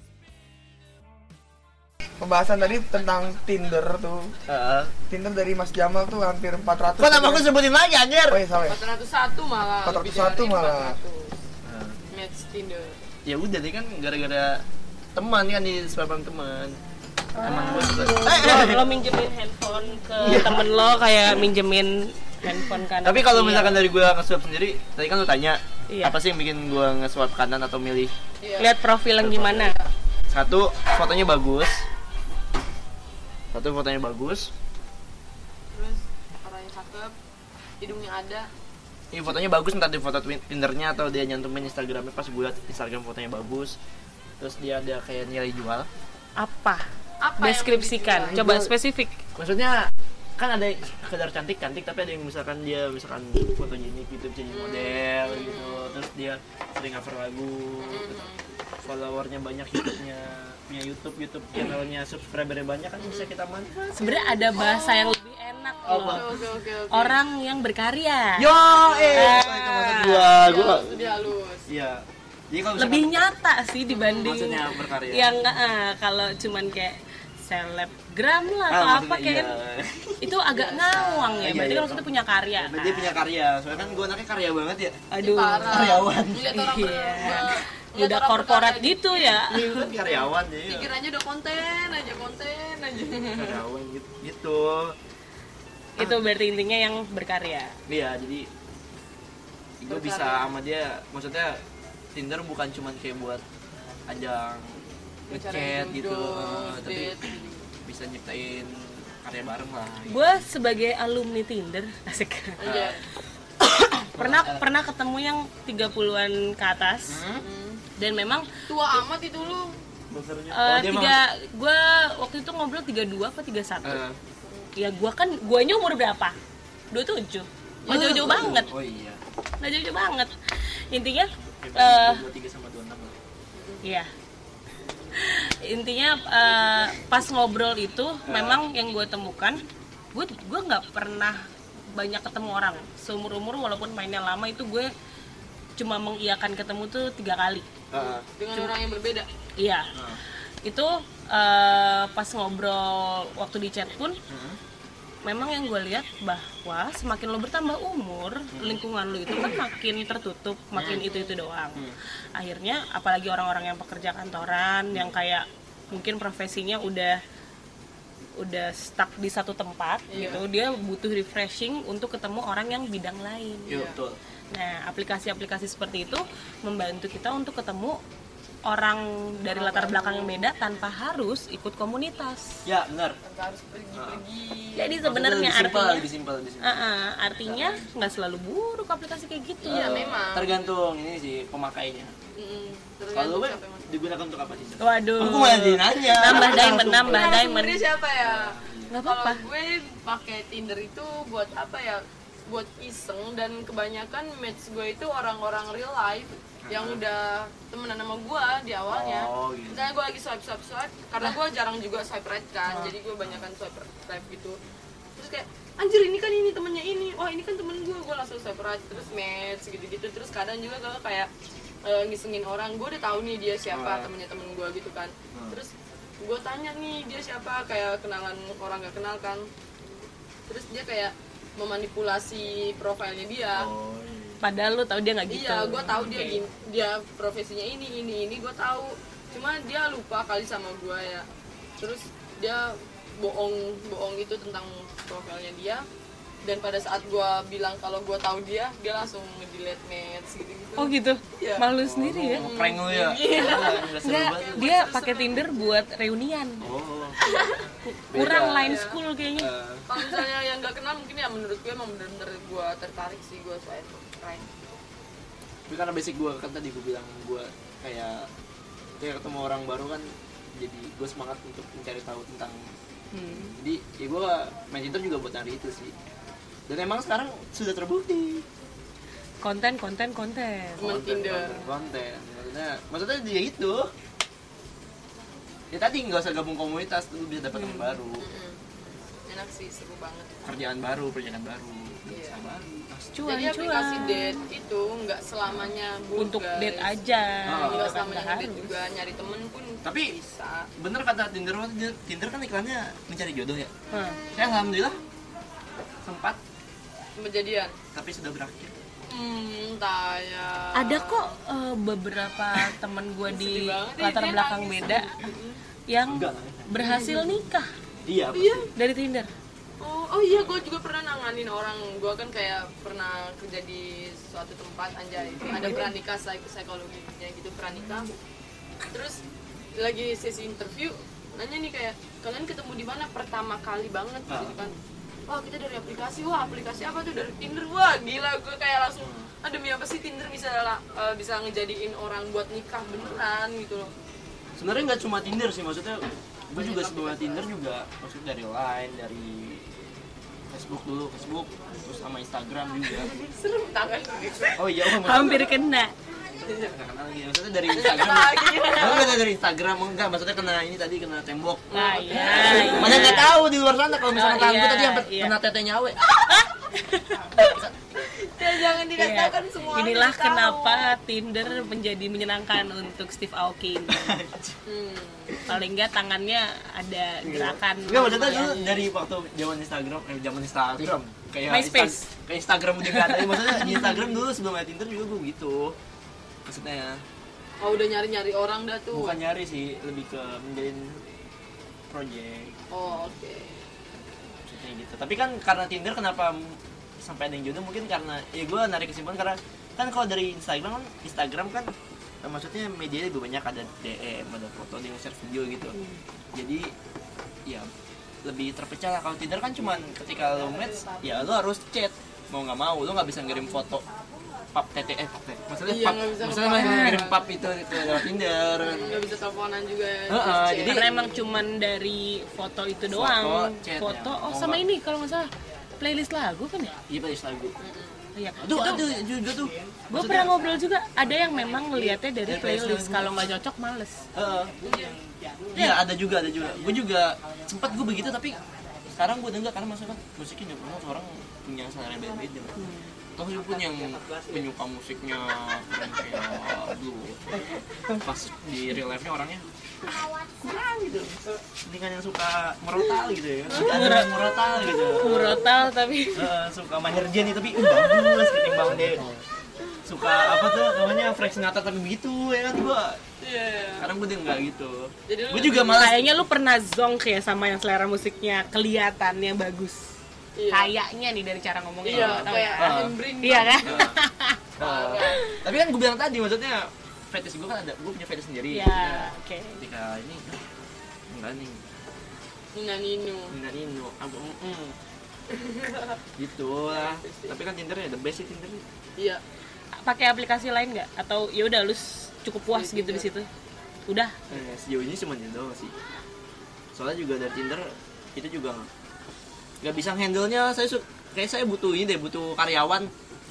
Pembahasan tadi tentang Tinder tuh. Heeh. Tinder dari Mas Jamal tuh hampir 400. kok nama gue sebutin lagi anjir Oh iya salah ya. 401 malah. 401 lebih dari malah. 400. Match Tinder. ya udah deh kan gara-gara teman kan di spam teman teman gue juga Lo, lo minjemin handphone ke temen lo kayak minjemin handphone kan. tapi kalau misalkan dari gue nge-swap sendiri tadi kan lu tanya Iya. apa sih yang bikin gue nge-swap kanan atau milih Iya. lihat profil yang gimana? satu fotonya bagus satu fotonya bagus. Cakep. Hidungnya ada. Ini fotonya bagus entah di foto twin- tindernya atau dia nyantumin instagramnya pas gue liat instagram fotonya bagus. Terus dia ada kayak nilai jual. Apa? Apa deskripsikan. coba spesifik. Maksudnya kan ada yang sekedar cantik cantik tapi ada yang misalkan dia misalkan fotonya ini gitu bisa jadi model gitu. Terus dia sering cover lagu gitu. followernya banyak YouTube-nya punya YouTube YouTube channelnya subscribernya banyak kan bisa kita manfaat sebenarnya ada bahasa yang lebih enak Apa? loh oke oke oke. Orang yang berkarya. Yo eh. Ah. itu maksud gua. gua lebih halus iya. Jadi kalau misalkan lebih nyata sih dibanding maksudnya berkarya. yang eh, kalau cuman kayak selebgram lah Ah, atau apa maksudnya kayak iya. itu agak ngawang ya. Iya, berarti iya. kalau kita punya karya. Berarti dia kan? punya karya. Soalnya kan gua anaknya karya banget ya. Aduh. Parah. Karyawan. Lihat orang Iya. Lihat udah korporat berkarya gitu ya. Iya, kan karyawan jadi ya. pikirannya udah konten aja konten aja. Karyawan gitu, gitu. itu berarti intinya yang berkarya. Iya, jadi gue bisa sama dia. Maksudnya Tinder bukan cuman kayak buat ajang ngechat gitu, eh, tapi bisa nyiptain karya bareng lah. gitu. gue sebagai alumni Tinder asik. Aja pernah pernah ketemu yang 30-an ke atas dan memang tua amat itu lu. Eh, oh, tiga gue waktu itu ngobrol 32 apa 31 mah, eh, ya gue kan guanya umur berapa? 27 nggak jauh-jauh banget. Oh iya. nggak jauh-jauh banget. Intinya eh Dua tiga sama dua enam. Iya. Intinya eh, pas ngobrol itu memang yang gue temukan, gue gue nggak pernah banyak ketemu orang. Seumur umur walaupun mainnya lama itu gue cuma mengiyakan ketemu tuh tiga kali. Eh, dengan orang yang berbeda? Iya. Itu eh, pas ngobrol waktu di chat pun memang yang gue lihat bahwa semakin lo bertambah umur lingkungan lo itu kan makin tertutup makin itu itu doang. Akhirnya apalagi orang-orang yang pekerja kantoran yang kayak mungkin profesinya udah udah stuck di satu tempat gitu dia butuh refreshing untuk ketemu orang yang bidang lain. Iya betul. Nah aplikasi-aplikasi seperti itu membantu kita untuk ketemu orang dari latar belakang yang beda tanpa harus ikut komunitas Ya benar. tanpa harus pergi-pergi jadi sebenarnya artinya lebih simpel, lebih simpel. Ah, ah, artinya nggak selalu buruk aplikasi kayak gitu. iya Eh, memang Tergantung ini sih pemakainya. Mm-mm. Kalau tergantung gue mau. digunakan untuk apa sih? Waduh. Aku jadi nanya. Nambah diamond, nambah play. diamond. Siapa ya Nggak kalau apa-apa. gue pakai Tinder itu buat apa ya buat iseng dan kebanyakan match gue itu orang-orang real life yang udah temenan sama gue di awalnya. Oh, gitu. misalnya gue lagi swipe swipe swipe karena gue jarang juga swipe right kan jadi gue banyakan swipe right gitu. Terus kayak anjir ini kan ini temennya ini wah ini kan temen gue gue langsung swipe right terus match gitu gitu terus kadang juga gue kayak eh, ngisengin orang gue udah tahu nih dia siapa temennya temen gue gitu kan. Terus gue tanya nih dia siapa? Kayak kenalan orang gak kenal kan. Terus dia kayak memanipulasi profilnya dia Oh, iya. Padahal lu tahu dia nggak gitu. Iya, gue tahu dia gini, dia profesinya ini ini ini gue tahu. Cuma dia lupa kali sama gue ya. Terus dia bohong bohong itu tentang profilnya dia. Dan pada saat gue bilang kalau gue tahu dia, dia langsung nge-delete match gitu gitu. Oh gitu. Iya. Malu sendiri ya. Ngeprank lu ya? Iya. Nggak seru Enggak, banget. dia pakai Tinder buat reunian. Oh. Kurang line school kayaknya. Eh, Kalau misalnya yang gak kenal mungkin ya menurut gue emang bener-bener gue tertarik sih gue swipe right. tapi karena basic gue kan tadi gue bilang gue kayak kayak ketemu orang baru kan jadi gue semangat untuk mencari tahu tentang Hmm. jadi ya gue main Tinder juga buat nyari itu sih dan emang sekarang sudah terbukti Konten, konten, konten. Temen Tinder. konten maksudnya maksudnya dia itu ya tadi nggak usah gabung komunitas tuh lu bisa dapat teman baru Mm-mm. Enak sih, seru banget. kerjaan baru perjalanan baru usaha baru Cuan, Jadi aplikasi cuan. date itu nggak selamanya buruk Untuk guys. date aja. Oh. Nggak Nggak selamanya harus. date juga nyari temen pun Tapi- bisa. bener kata Tinder Tinder, Tinder kan iklannya mencari jodoh ya Hmm. saya alhamdulillah sempat Kejadian. tapi sudah berakhir Hmm, taya. Ada kok eh, beberapa temen gue di ya, latar belakang beda yang Enggak. berhasil nikah iya Iya. dari Tinder. Oh, oh iya, gue juga pernah nanganin orang. Gue kan kayak pernah kerja di suatu tempat anjay. Ada pranikah psik- psikologinya gitu pranikah. Terus lagi sesi interview, nanya nih kayak kalian ketemu di mana pertama kali banget gitu kan. Wah kita dari aplikasi. Wah aplikasi apa tuh? Dari Tinder. Wah gila. Gue kayak langsung ah demi apa sih Tinder bisa eh, bisa ngejadiin orang buat nikah beneran? Gitu loh. Sebenarnya nggak cuma Tinder sih maksudnya gue juga sebelum Tinder juga maksudnya dari Line dari Facebook dulu Facebook terus sama Instagram juga. Serem tangan oh iya oh, hampir kena nggak kenal lagi maksudnya dari Instagram lagi Enggak dari Instagram enggak maksudnya kena ini tadi kena tembok nah iya Mana nggak tahu di luar sana kalau misalnya Oh, tangan gue iya, tadi sampai iya. kena tetenya awe. ya jangan Iya. dikatakan semua Inilah tahu. kenapa Tinder menjadi menyenangkan untuk Steve Aoki. Hmm. Paling enggak tangannya ada gerakan. Enggak maksudnya dulu dari waktu zaman Instagram, eh zaman Instagram kayak MySpace. Insta- kayak Instagram udah nggak ada. Maksudnya di Instagram dulu sebelum ada Tinder juga gue gitu. Maksudnya oh udah nyari nyari orang dah tuh. Bukan nyari sih, lebih ke menjalin project. Oh oke. Maksudnya gitu. Tapi kan karena Tinder kenapa sampai ada yang jodoh? Mungkin karena ya gue narik kesimpulan karena kan kalau dari Instagram kan Instagram kan eh, maksudnya media lebih banyak ada DM ada foto di share video gitu. Jadi ya lebih terpecah lah. Kalau Tinder kan cuman ketika lo match ya lo harus chat. Mau nggak mau lo nggak bisa ngirim foto pap tete eh pap tete maksudnya Iya, pap maksudnya nggak ngirim pap itu itu lewat Tinder nggak bisa teleponan juga ya Heeh, terus chat. jadi- Karena emang cuman dari foto itu Foto, doang. chat, Foto, ya. oh sama ini kalau nggak salah playlist lagu kan ya? iya pada lagu Iya. aduh aduh juga tuh Gue pernah ngobrol juga, ada yang memang ngelihatnya dari playlist. playlist. Kalau nggak cocok, males. Heeh. Iya ada juga ada juga. Gue juga sempat gue begitu tapi sekarang gue enggak karena masalah kan musiknya nggak pernah orang punya selera yang beda-beda. Toh gue pun yang penyuka musiknya kayak dulu pas di real life nya orangnya kurang gitu. Ini kan yang suka merotal gitu ya. Ada yang merotal gitu. Murotal tapi Heeh, suka Maher Jenny tapi uh, bagus ketimbang dia suka apa tuh namanya Frank Sinatra tapi begitu ya kan gue Iya. sekarang gue udah enggak gitu Jadi lu gue juga malas kayaknya lu pernah zonk ya sama yang selera musiknya kelihatannya bagus. Iya. Kayaknya nih dari cara ngomongnya. Iya, tahu kayak ya. Ah. Hembring Iya kan? Uh, tapi kan gue bilang tadi maksudnya fetish gue kan ada gue punya fetish sendiri Iya, oke. ketika ini enggak nih Nina Nino. enggak ini aku mm, gitu lah tapi kan Tinder ya the best sih Tinder Iya. Pakai aplikasi lain nggak? Atau ya udah lu cukup puas gitu di situ? Udah. eh, sejauh ini cuma itu doang sih soalnya juga dari Tinder itu juga nggak bisa handle nya saya su- kayak saya butuh ini deh butuh karyawan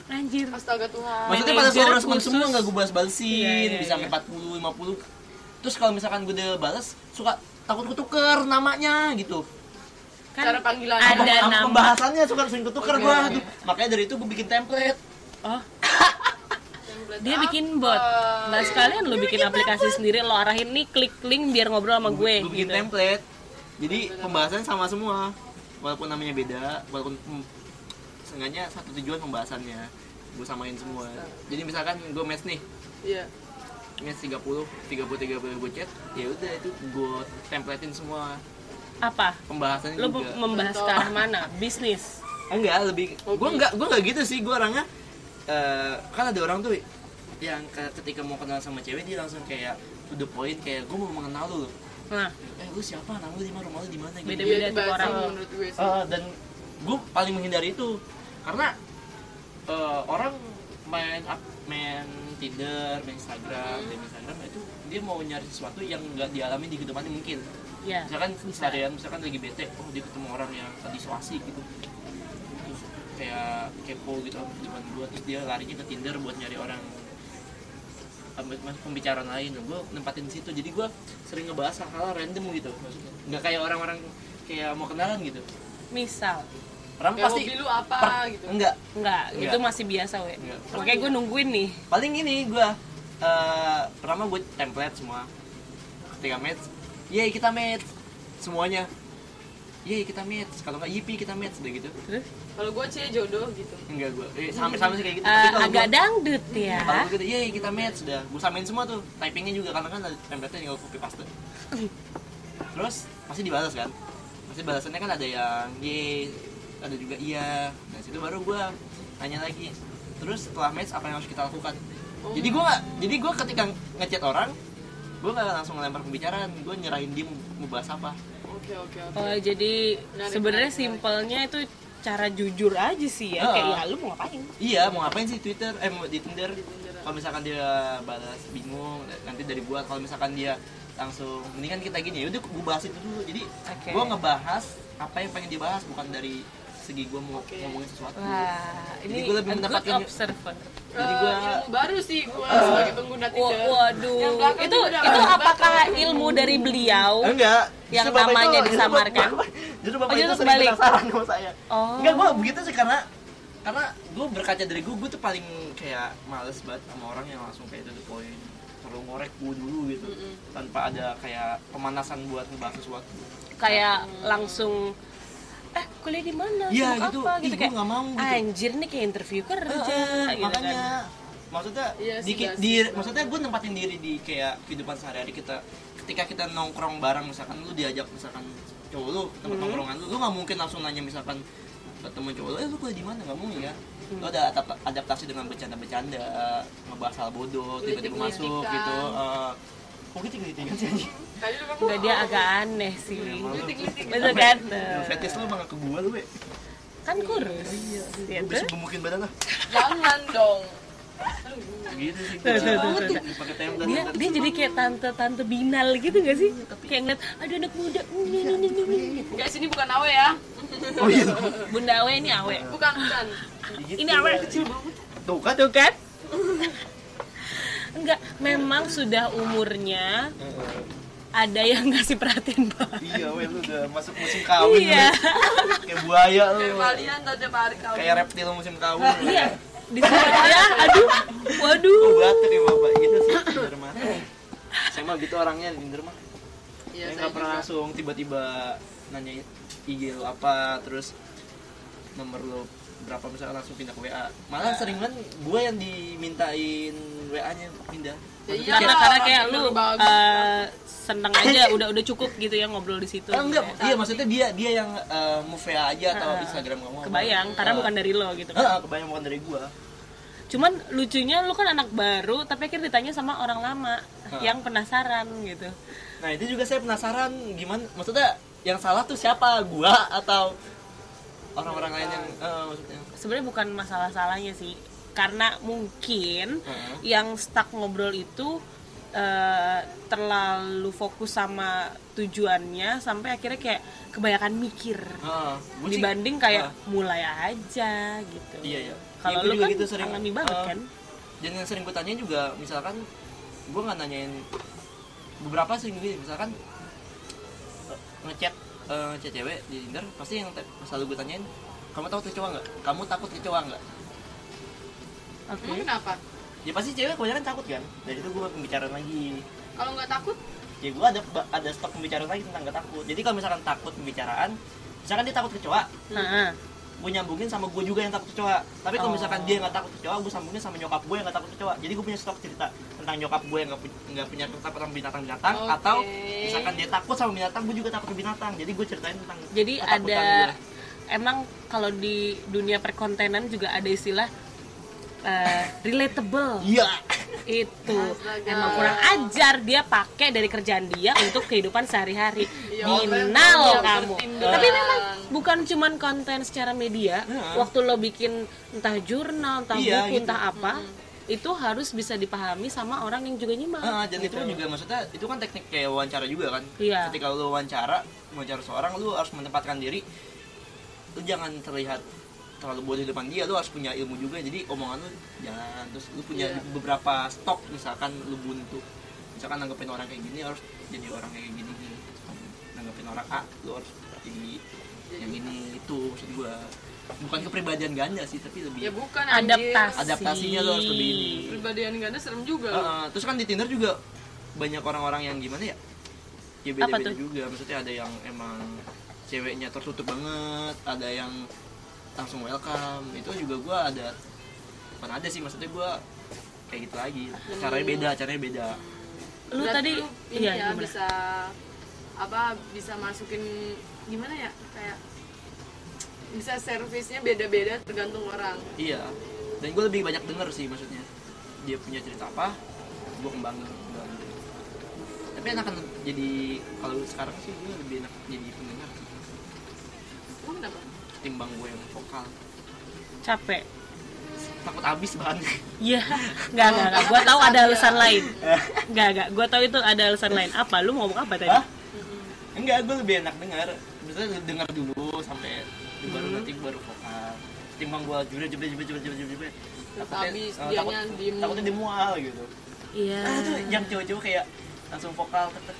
Anjir. Astaga Tuhan. Maksudnya pada teman khusus. semua nggak gue balas balesin, Iya, iya, bisa sampai 40, 50. Terus kalau misalkan gue udah balas, suka takut ketuker namanya gitu. Cara panggilan. ada Apa- nama. Pembahasannya suka sering ketuker gue. oke. Makanya dari itu gue bikin template. Oh, Template dia apa? bikin bot. Nggak sekalian lu bikin aplikasi sendiri, lo arahin nih klik link biar ngobrol sama gue. Gue bikin gitu. template. Jadi pembahasannya sama semua. Walaupun namanya beda, walaupun hmm, seenggaknya satu tujuan pembahasannya. Gue samain semua. Jadi misalkan gue match nih, Iya. match 30, 30 30 gue chat, ya udah itu gue templatein semua Apa? pembahasannya Lu juga. membahas ke arah mana? Bisnis. enggak lebih gue enggak gue enggak gitu sih gue orangnya eh, kan ada orang tuh yang ke- ketika mau kenal sama cewek dia langsung kayak to the point kayak gue mau mengenal lu Nah, eh lu siapa nama lu di mana rumah lu di mana gitu Beda-beda. Iya, itu tuh orang. menurut gue sih. Eh, dan gue paling menghindari itu karena eh, orang main up- main Tinder, main Instagram, main Instagram itu dia mau nyari sesuatu yang nggak dialami di kehidupannya mungkin ya. misalkan seharian misalkan lagi bete oh dia ketemu orang yang tadi so asik gitu terus kayak kepo gitu cuman buat terus dia larinya ke Tinder buat nyari orang pembicaraan lain gue nempatin di situ. Jadi gue sering ngebahas hal-hal random gitu. Maksudnya nggak kayak orang-orang kayak mau kenalan gitu. Misal, orang pasti hobi lu apa per- gitu. enggak enggak, Enggak. itu masih biasa, we. Makanya gue nungguin nih. paling ini gue eh pertama gue template semua. Ketika match yay kita match. Semuanya yay kita match. Kalau nggak yipi kita match udah gitu. Terus? Kalau gue cie jodoh gitu. enggak gue eh, sampai sampai sih kayak gitu. Eh, kalau agak gua- dangdut ya. kalau gue gitu yay kita match udah gue samain semua tuh. Typingnya juga karena kan ada template tinggal copy paste. Terus pasti dibalas kan? Pasti balasannya kan ada yang yay ada juga iya. Nah situ baru gue tanya lagi. Terus setelah match apa yang harus kita lakukan? Jadi gue nggak jadi gue ketika ngechat orang gue nggak langsung ngelempar pembicaraan. Gue nyerahin dia mau bahas apa Oke oke oke. Oh, jadi sebenarnya simpelnya itu secara jujur aja sih ya. Ah. kayak ya lu mau ngapain? Iya mau ngapain sih Twitter? Eh mau di Tinder? Kalau misalkan dia balas bingung nanti dari gua kalau misalkan dia langsung mendingan kita gini ya udah gua bahas itu dulu. Jadi Oke. gua ngebahas apa yang pengen dibahas bukan dari segi gua mau ngomongin sesuatu. Wah Jadi ini gua lebih mendapatkan- observer. Jadi Eh, gua ilmu baru sih gue sebagai pengguna Tinder. Yang waduh. itu itu apakah ilmu dari beliau enggak. Yang namanya itu- disamarkan. justru bapak Oh, itu sering penasaran sama saya. Oh. enggak gua begitu sih karena karena gue berkaca dari gue gue tuh paling kayak males banget sama orang yang langsung kayak to the point. Perlu ngorek gue dulu gitu tanpa ada kayak pemanasan buat ngebahas sesuatu. Kayak langsung eh kuliah di mana Iya, Sibuk gitu. apa Ih, gitu kayak nggak mau gitu. anjir nih kayak interview kerja Heeh, gitu makanya kan maksudnya Iya sih, di, gak di sih. maksudnya gue nempatin diri di kayak kehidupan sehari-hari kita ketika kita nongkrong bareng misalkan lu diajak misalkan cowok lu Hmm. tempat nongkrongan lu lu nggak mungkin langsung nanya misalkan ke temen cowok lu eh lu kuliah di mana nggak mungkin ya Hmm. lu ada adap- adaptasi dengan bercanda-bercanda ngebahas hal bodoh tiba-tiba masuk gitu eh kok gitu gitu kan sih Enggak dia agak aneh sih. Betul kan? Fetis lu bang ke gua lu be. Kan kurus. Gue gitu bisa gemukin badan lah Jangan dong. gitu sih Tuh, tuh, tuh, tuh, tuh. pakai tembak. Dia dia jadi kayak tante tante binal gitu gak sih? Kayak ngeliat ada anak muda. Ini ini ini ini gitu. Guys, ini bukan awe ya. oh iya. Bunda awe ini awe. Bukan, bukan. Gitu. ini awe kecil banget. Tuh kan? Tuh kan? Enggak memang sudah umurnya ada yang ngasih perhatian banget Iya, weh lu udah masuk musim kawin Iya. Kayak buaya lu. Kayak kalian tuh tiap hari kau. Kayak reptil musim kawin. iya di sini ya aduh waduh Kok batuk ya bapak gitu sih. Saya mah gitu orangnya di mah. Iya, Saya nggak pernah juga. langsung tiba-tiba nanya IG lu apa terus nomor lu berapa misalnya langsung pindah ke WA. Malah sering banget gue yang dimintain WA-nya pindah. Ya iya karena karena kayak lu bagus. Eh, seneng aja udah udah cukup gitu ya ngobrol di situ Ah, enggak, gitu ya. iya maksudnya dia dia yang eh, move aja atau Ah, Instagram kamu. apa. kebayang karena Ah. bukan dari lo gitu kan Ah, kebayang bukan dari gua. cuman lucunya lu kan anak baru tapi akhirnya ditanya sama orang lama Ah. yang penasaran gitu Nah itu juga saya penasaran gimana maksudnya yang salah tuh siapa gua atau orang-orang lain yang eh, maksudnya sebenarnya bukan masalah salahnya sih karena mungkin Heeh. yang stuck ngobrol itu eh, terlalu fokus sama tujuannya sampai akhirnya kayak kebanyakan mikir. Sih- dibanding kayak ah, mulai aja gitu. Iya iya. Kalau Iya, gua lu juga kan gitu sering alami banget ah, kan? dan yang sering gue tanya juga misalkan gua nggak nanyain beberapa sih gini misalkan eh, ngechat eh, ngechat cewek di Tinder pasti yang selalu gue tanyain kamu takut ke cowok nggak? Kamu takut ke cowok nggak oke. Emang kenapa? Ya pasti cewek kebanyakan takut kan? Dari itu gue pembicaraan lagi. Kalau nggak takut, ya gue ada ada stok pembicaraan lagi tentang gak takut. Jadi kalau misalkan takut pembicaraan misalkan dia takut kecoa nah gue nyambungin sama gue juga yang takut kecoa. Tapi kalau Oh. misalkan dia nggak takut kecoa gue sambungin sama nyokap gue yang nggak takut kecoa. Jadi gue punya stok cerita tentang nyokap gue yang nggak pu- nggak punya takut sama binatang binatang Oke. atau misalkan dia takut sama binatang gue juga takut ke binatang. Jadi gue ceritain tentang jadi ada gue. emang kalau di dunia perkontenan juga ada istilah eh, relatable iya itu Astaga. emang kurang ajar dia pakai dari kerjaan dia untuk kehidupan sehari-hari Ya, binal orang kamu bertindak. tapi memang bukan cuman konten secara media Iya. waktu lo bikin entah jurnal entah Iya, buku gitu. entah apa itu harus bisa dipahami sama orang yang juga nyimak Ah, dan itu gitu. juga maksudnya itu kan teknik kayak wawancara juga kan Iya. ketika lu wawancara wawancara seorang lu harus menempatkan diri lu jangan terlihat terlalu bodoh di depan dia lu harus punya ilmu juga jadi omongan lu jangan terus lu punya Iya. beberapa stok misalkan lu buntu misalkan nanggepin orang kayak gini harus jadi orang kayak gini gini nanggepin orang A lu harus jadi yang ini itu maksud gua bukan kepribadian ganda sih tapi lebih ya bukan anjir. adaptasi Adaptasinya lo harus lebih ini. Pribadian ganda serem juga. Uh, uh, terus kan di Tinder juga banyak orang-orang yang gimana ya? Ya beda-beda juga. Maksudnya ada yang emang ceweknya tertutup banget, ada yang langsung welcome. Itu juga gua ada bukan ada sih maksudnya gua kayak gitu lagi. Caranya beda, caranya beda. lu Berarti tadi lu ini iya ya gimana? bisa apa bisa masukin gimana ya kayak bisa servisnya beda-beda tergantung orang Iya. Dan gue lebih banyak denger sih maksudnya. Dia punya cerita apa, gue kembangin. Tapi enakan jadi kalau sekarang sih gue lebih enak jadi pendengar. Kenapa? Ketimbang gue yang vokal capek takut habis bahannya Iya, nggak nggak nggak. Gue tahu ada alasan lain. Nggak nggak. Gue tahu itu ada alasan lain. Apa? Lu mau ngomong apa tadi? Hah? enggak gue lebih enak dengar misalnya dengar dulu sampai baru nanti baru vokal ketimbang gue jebret jebret jebret jebret jebret jebret Takutnya- habis, dianya takut- takutnya dimual gitu Iya. ah tuh yang cowok-cowok kayak langsung vokal tek tek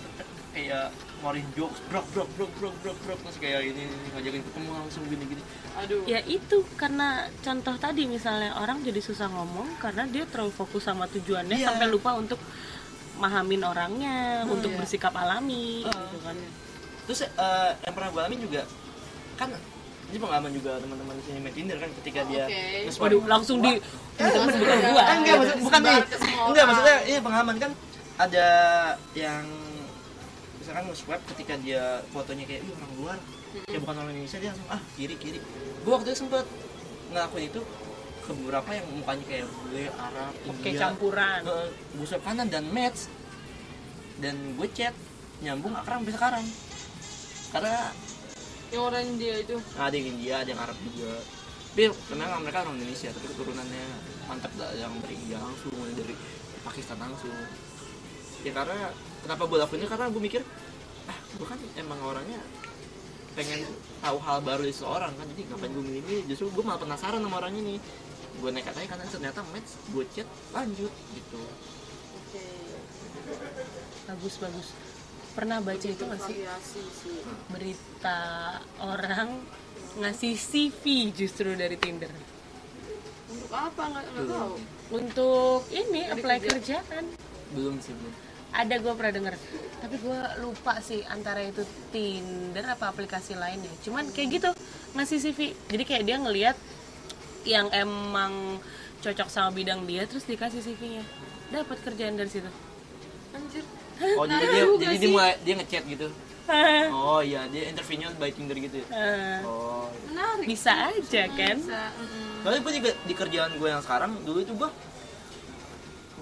kayak ngeluarin jokes brok brok brok brok brok brok terus kayak ini ini, ngajakin ketemu langsung gini gini aduh Ya itu karena contoh tadi misalnya orang jadi susah ngomong karena dia terlalu fokus sama tujuannya Iya. sampai lupa untuk mahamin orangnya, untuk iya. bersikap alami, Ah. gitu kan. terus eh, yang pernah gue alamin juga kan ini pengalaman juga teman-teman di sini main Tinder kan ketika dia Oke. nge-swipe- Waduh, langsung di temen bukan gua. Enggak maksud bukan nih enggak maksudnya ini pengalaman kan ada yang misalkan nge-swipe ketika dia fotonya kayak Ih, orang luar. Ya bukan orang Indonesia dia langsung ah kiri kiri. Gue waktu itu sempet ngelakuin itu ke beberapa yang mukanya kayak bule Arab Oke, India. campuran. gue swipe kanan dan match. Dan gue chat nyambung akrab sampai sekarang. Karena yang orang dia itu? Ada yang India ada yang Arab juga. Tapi memang mereka orang Indonesia tapi keturunannya mantap lah yang dari India langsung dari Pakistan langsung. Ya karena kenapa gue lakuin ini? Karena gue mikir ah gue kan emang orangnya pengen tahu hal baru dari seseorang kan jadi ngapain gue milih ini justru gue malah penasaran sama orang ini. Gue nekat aja karena ternyata match gue chat lanjut gitu. Oke. Bagus bagus. Pernah baca itu nggak sih? Berita orang ngasih CV justru dari Tinder. Untuk apa? Nggak tahu. Untuk ini apply kerja. kerjaan. belum sih belum ada gue pernah denger. Tapi gue lupa sih antara itu Tinder apa aplikasi lainnya cuman kayak gitu ngasih CV jadi kayak dia ngelihat yang emang cocok sama bidang dia terus dikasih CV-nya dapat kerjaan dari situ. Anjir. Oh jadi Nah, dia juga jadi sih. dia mulai dia ngechat gitu? Oh iya dia interviewnya by Tinder gitu ya? Eh, oh menarik. Bisa aja kan? bisa. Mm-mm. Soalnya gue juga di kerjaan gue yang sekarang dulu itu gue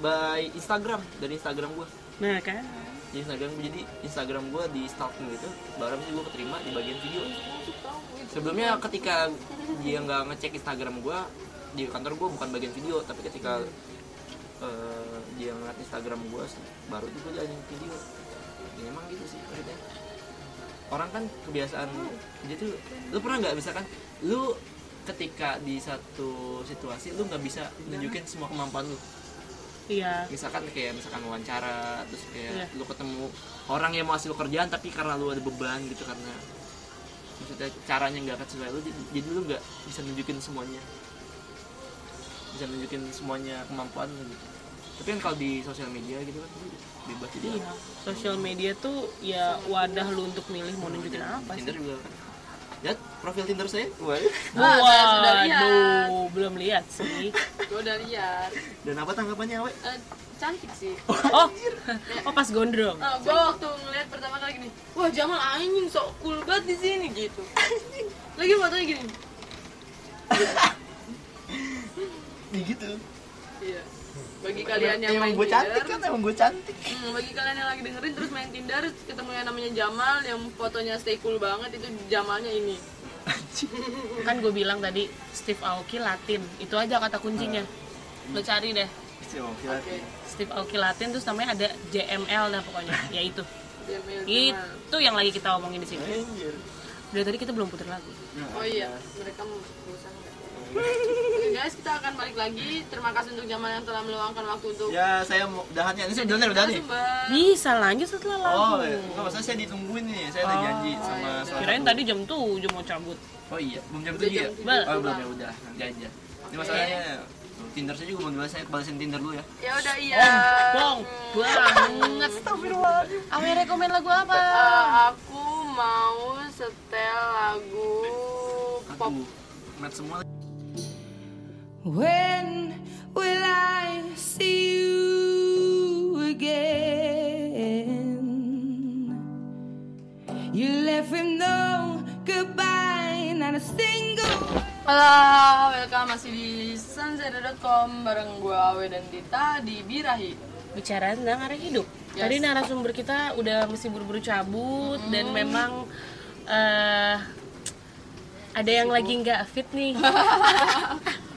by Instagram dari Instagram gue nah kan? Di Instagram gue jadi Instagram gue di stalking gitu baru sih gue keterima di bagian video. Sebelumnya ketika dia nggak ngecek Instagram gue di kantor gue bukan bagian video tapi ketika eh, dia ngeliat Instagram gue baru juga jalanin video. Ya, emang gitu sih maksudnya. Orang kan kebiasaan jadi tuh lu pernah nggak misalkan lu ketika di satu situasi lu nggak bisa nunjukin semua kemampuan lu iya. Misalkan kayak misalkan wawancara terus kayak Iya. lu ketemu orang yang mau hasil lu kerjaan tapi karena lu ada beban gitu karena maksudnya caranya nggak akan sesuai lu jadi, lu nggak bisa nunjukin semuanya. Bisa nunjukin semuanya kemampuan lu gitu. Tapi kan kalau di sosial media gitu kan bebas jadi iya sosial media tuh ya wadah lu untuk milih mau nunjukin apa sih. Tinder juga kan lihat profil Tinder saya Wah. Ah, saya sudah lihat. Waduh, belum lihat sih. gue udah lihat dan apa tanggapannya awe Eh, cantik sih Oh, oh pas gondrong. Nah, gue waktu ngeliat pertama kali gini, wah Jamal anjing sok cool banget di sini gitu. Lagi fotonya gini. ya gitu Iya. Bagi kalian yang emang main gue cantik Tinder, kan emang gue cantik hmm, bagi kalian yang lagi dengerin terus main Tinder, ketemu yang namanya Jamal yang fotonya stay cool banget itu Jamalnya ini. Kan gue bilang tadi Steve Aoki Latin. Itu aja kata kuncinya. Lo cari deh. Oke. Steve Aoki Latin terus namanya ada JML dah pokoknya. Ya itu. Itu yang lagi kita omongin di sini. Anjir. Dari tadi kita belum putar lagu. Oh iya, mereka mau? Oke guys, kita akan balik lagi. Terima kasih untuk Jamal yang telah meluangkan waktu untuk ya saya mau udahannya ini sudah udah nih Sumber. Bisa lanjut setelah lagu. Oh, iya. Enggak, maksudnya saya ditungguin nih. Saya ada janji sama iya. salah Kirain satu- tadi jam 7 mau cabut. Oh iya, belum jam Udah 7 ya? jam tujuh, Bel. Oh, belum ya udah, nanti aja. Ini Oke. masalahnya Tinder saya juga mau dibalas, saya balasin Tinder dulu ya. Ya udah iya. Bong, banget. Awe rekomen lagu apa? Eh, aku mau setel lagu pop. Aduh, mat semua When will I see you again? You left with no goodbye, not a single. Halo, welcome masih di sunset.com bareng gue Awe dan Dita di Birahi. bicara tentang arah hidup. Yes. Tadi narasumber kita udah mesti buru-buru cabut dan memang eh ada yang lagi nggak fit nih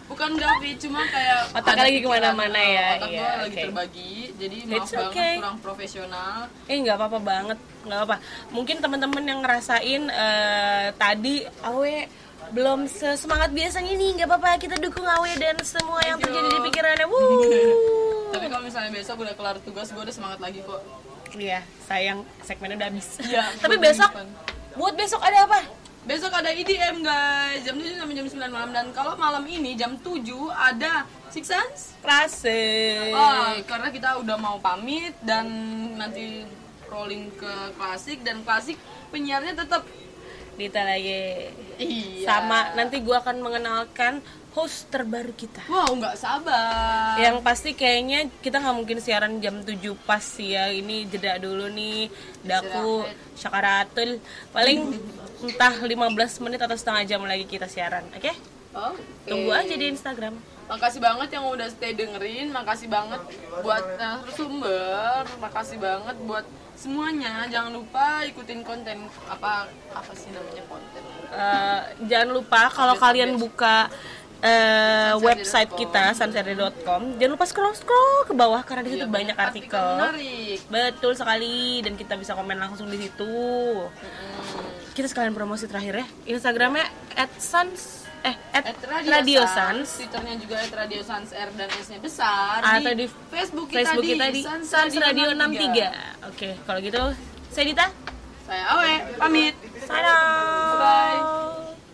bukan Gavi cuma kayak ada lagi ke mana-mana ya, otak iya, gua lagi terbagi jadi maaf It's banget okay. kurang profesional eh nggak apa-apa banget nggak apa mungkin teman-teman yang ngerasain eh, tadi awe belum sesemangat biasanya nih nggak apa-apa kita dukung awe dan semua yang Thank you. terjadi di pikirannya Wuh. tapi kalau misalnya besok udah kelar tugas gue udah semangat lagi kok Iya, sayang segmennya udah habis. Iya, Tapi besok buat besok ada apa? Besok ada EDM guys. Jam 7 sampai jam 9 malam. Dan kalau malam ini jam 7 ada Six Sense. Klasik. Oh, karena kita udah mau pamit dan nanti rolling ke klasik. Dan klasik penyiarnya tetap Dita lagi. iya. Sama nanti gua akan mengenalkan host terbaru kita. wow nggak sabar Yang pasti kayaknya kita nggak mungkin siaran jam 7 pas sih ya. Ini jeda dulu nih. Daku syakaratul. Paling entah 15 menit atau setengah jam lagi kita siaran. Oke? Oke. Tunggu aja di Instagram. Makasih banget yang udah stay dengerin, makasih banget buat sumber, makasih banget buat semuanya. Jangan lupa ikutin konten apa apa sih namanya konten. Eh, jangan lupa kalau kalian buka eh, website kita sunset.com jangan lupa scroll scroll ke bawah karena di situ banyak artikel. menarik. betul sekali dan kita bisa komen langsung di situ. Kita sekalian promosi terakhir ya. Instagramnya at sans eh at, At radio sans Twitternya juga at Radio Sans R dan S-nya besar. atau di Facebook kita Facebook di, kita di Sans Sans Radio 63. 63 oke kalau gitu saya Dita. Saya Awe, pamit. Salam Bye.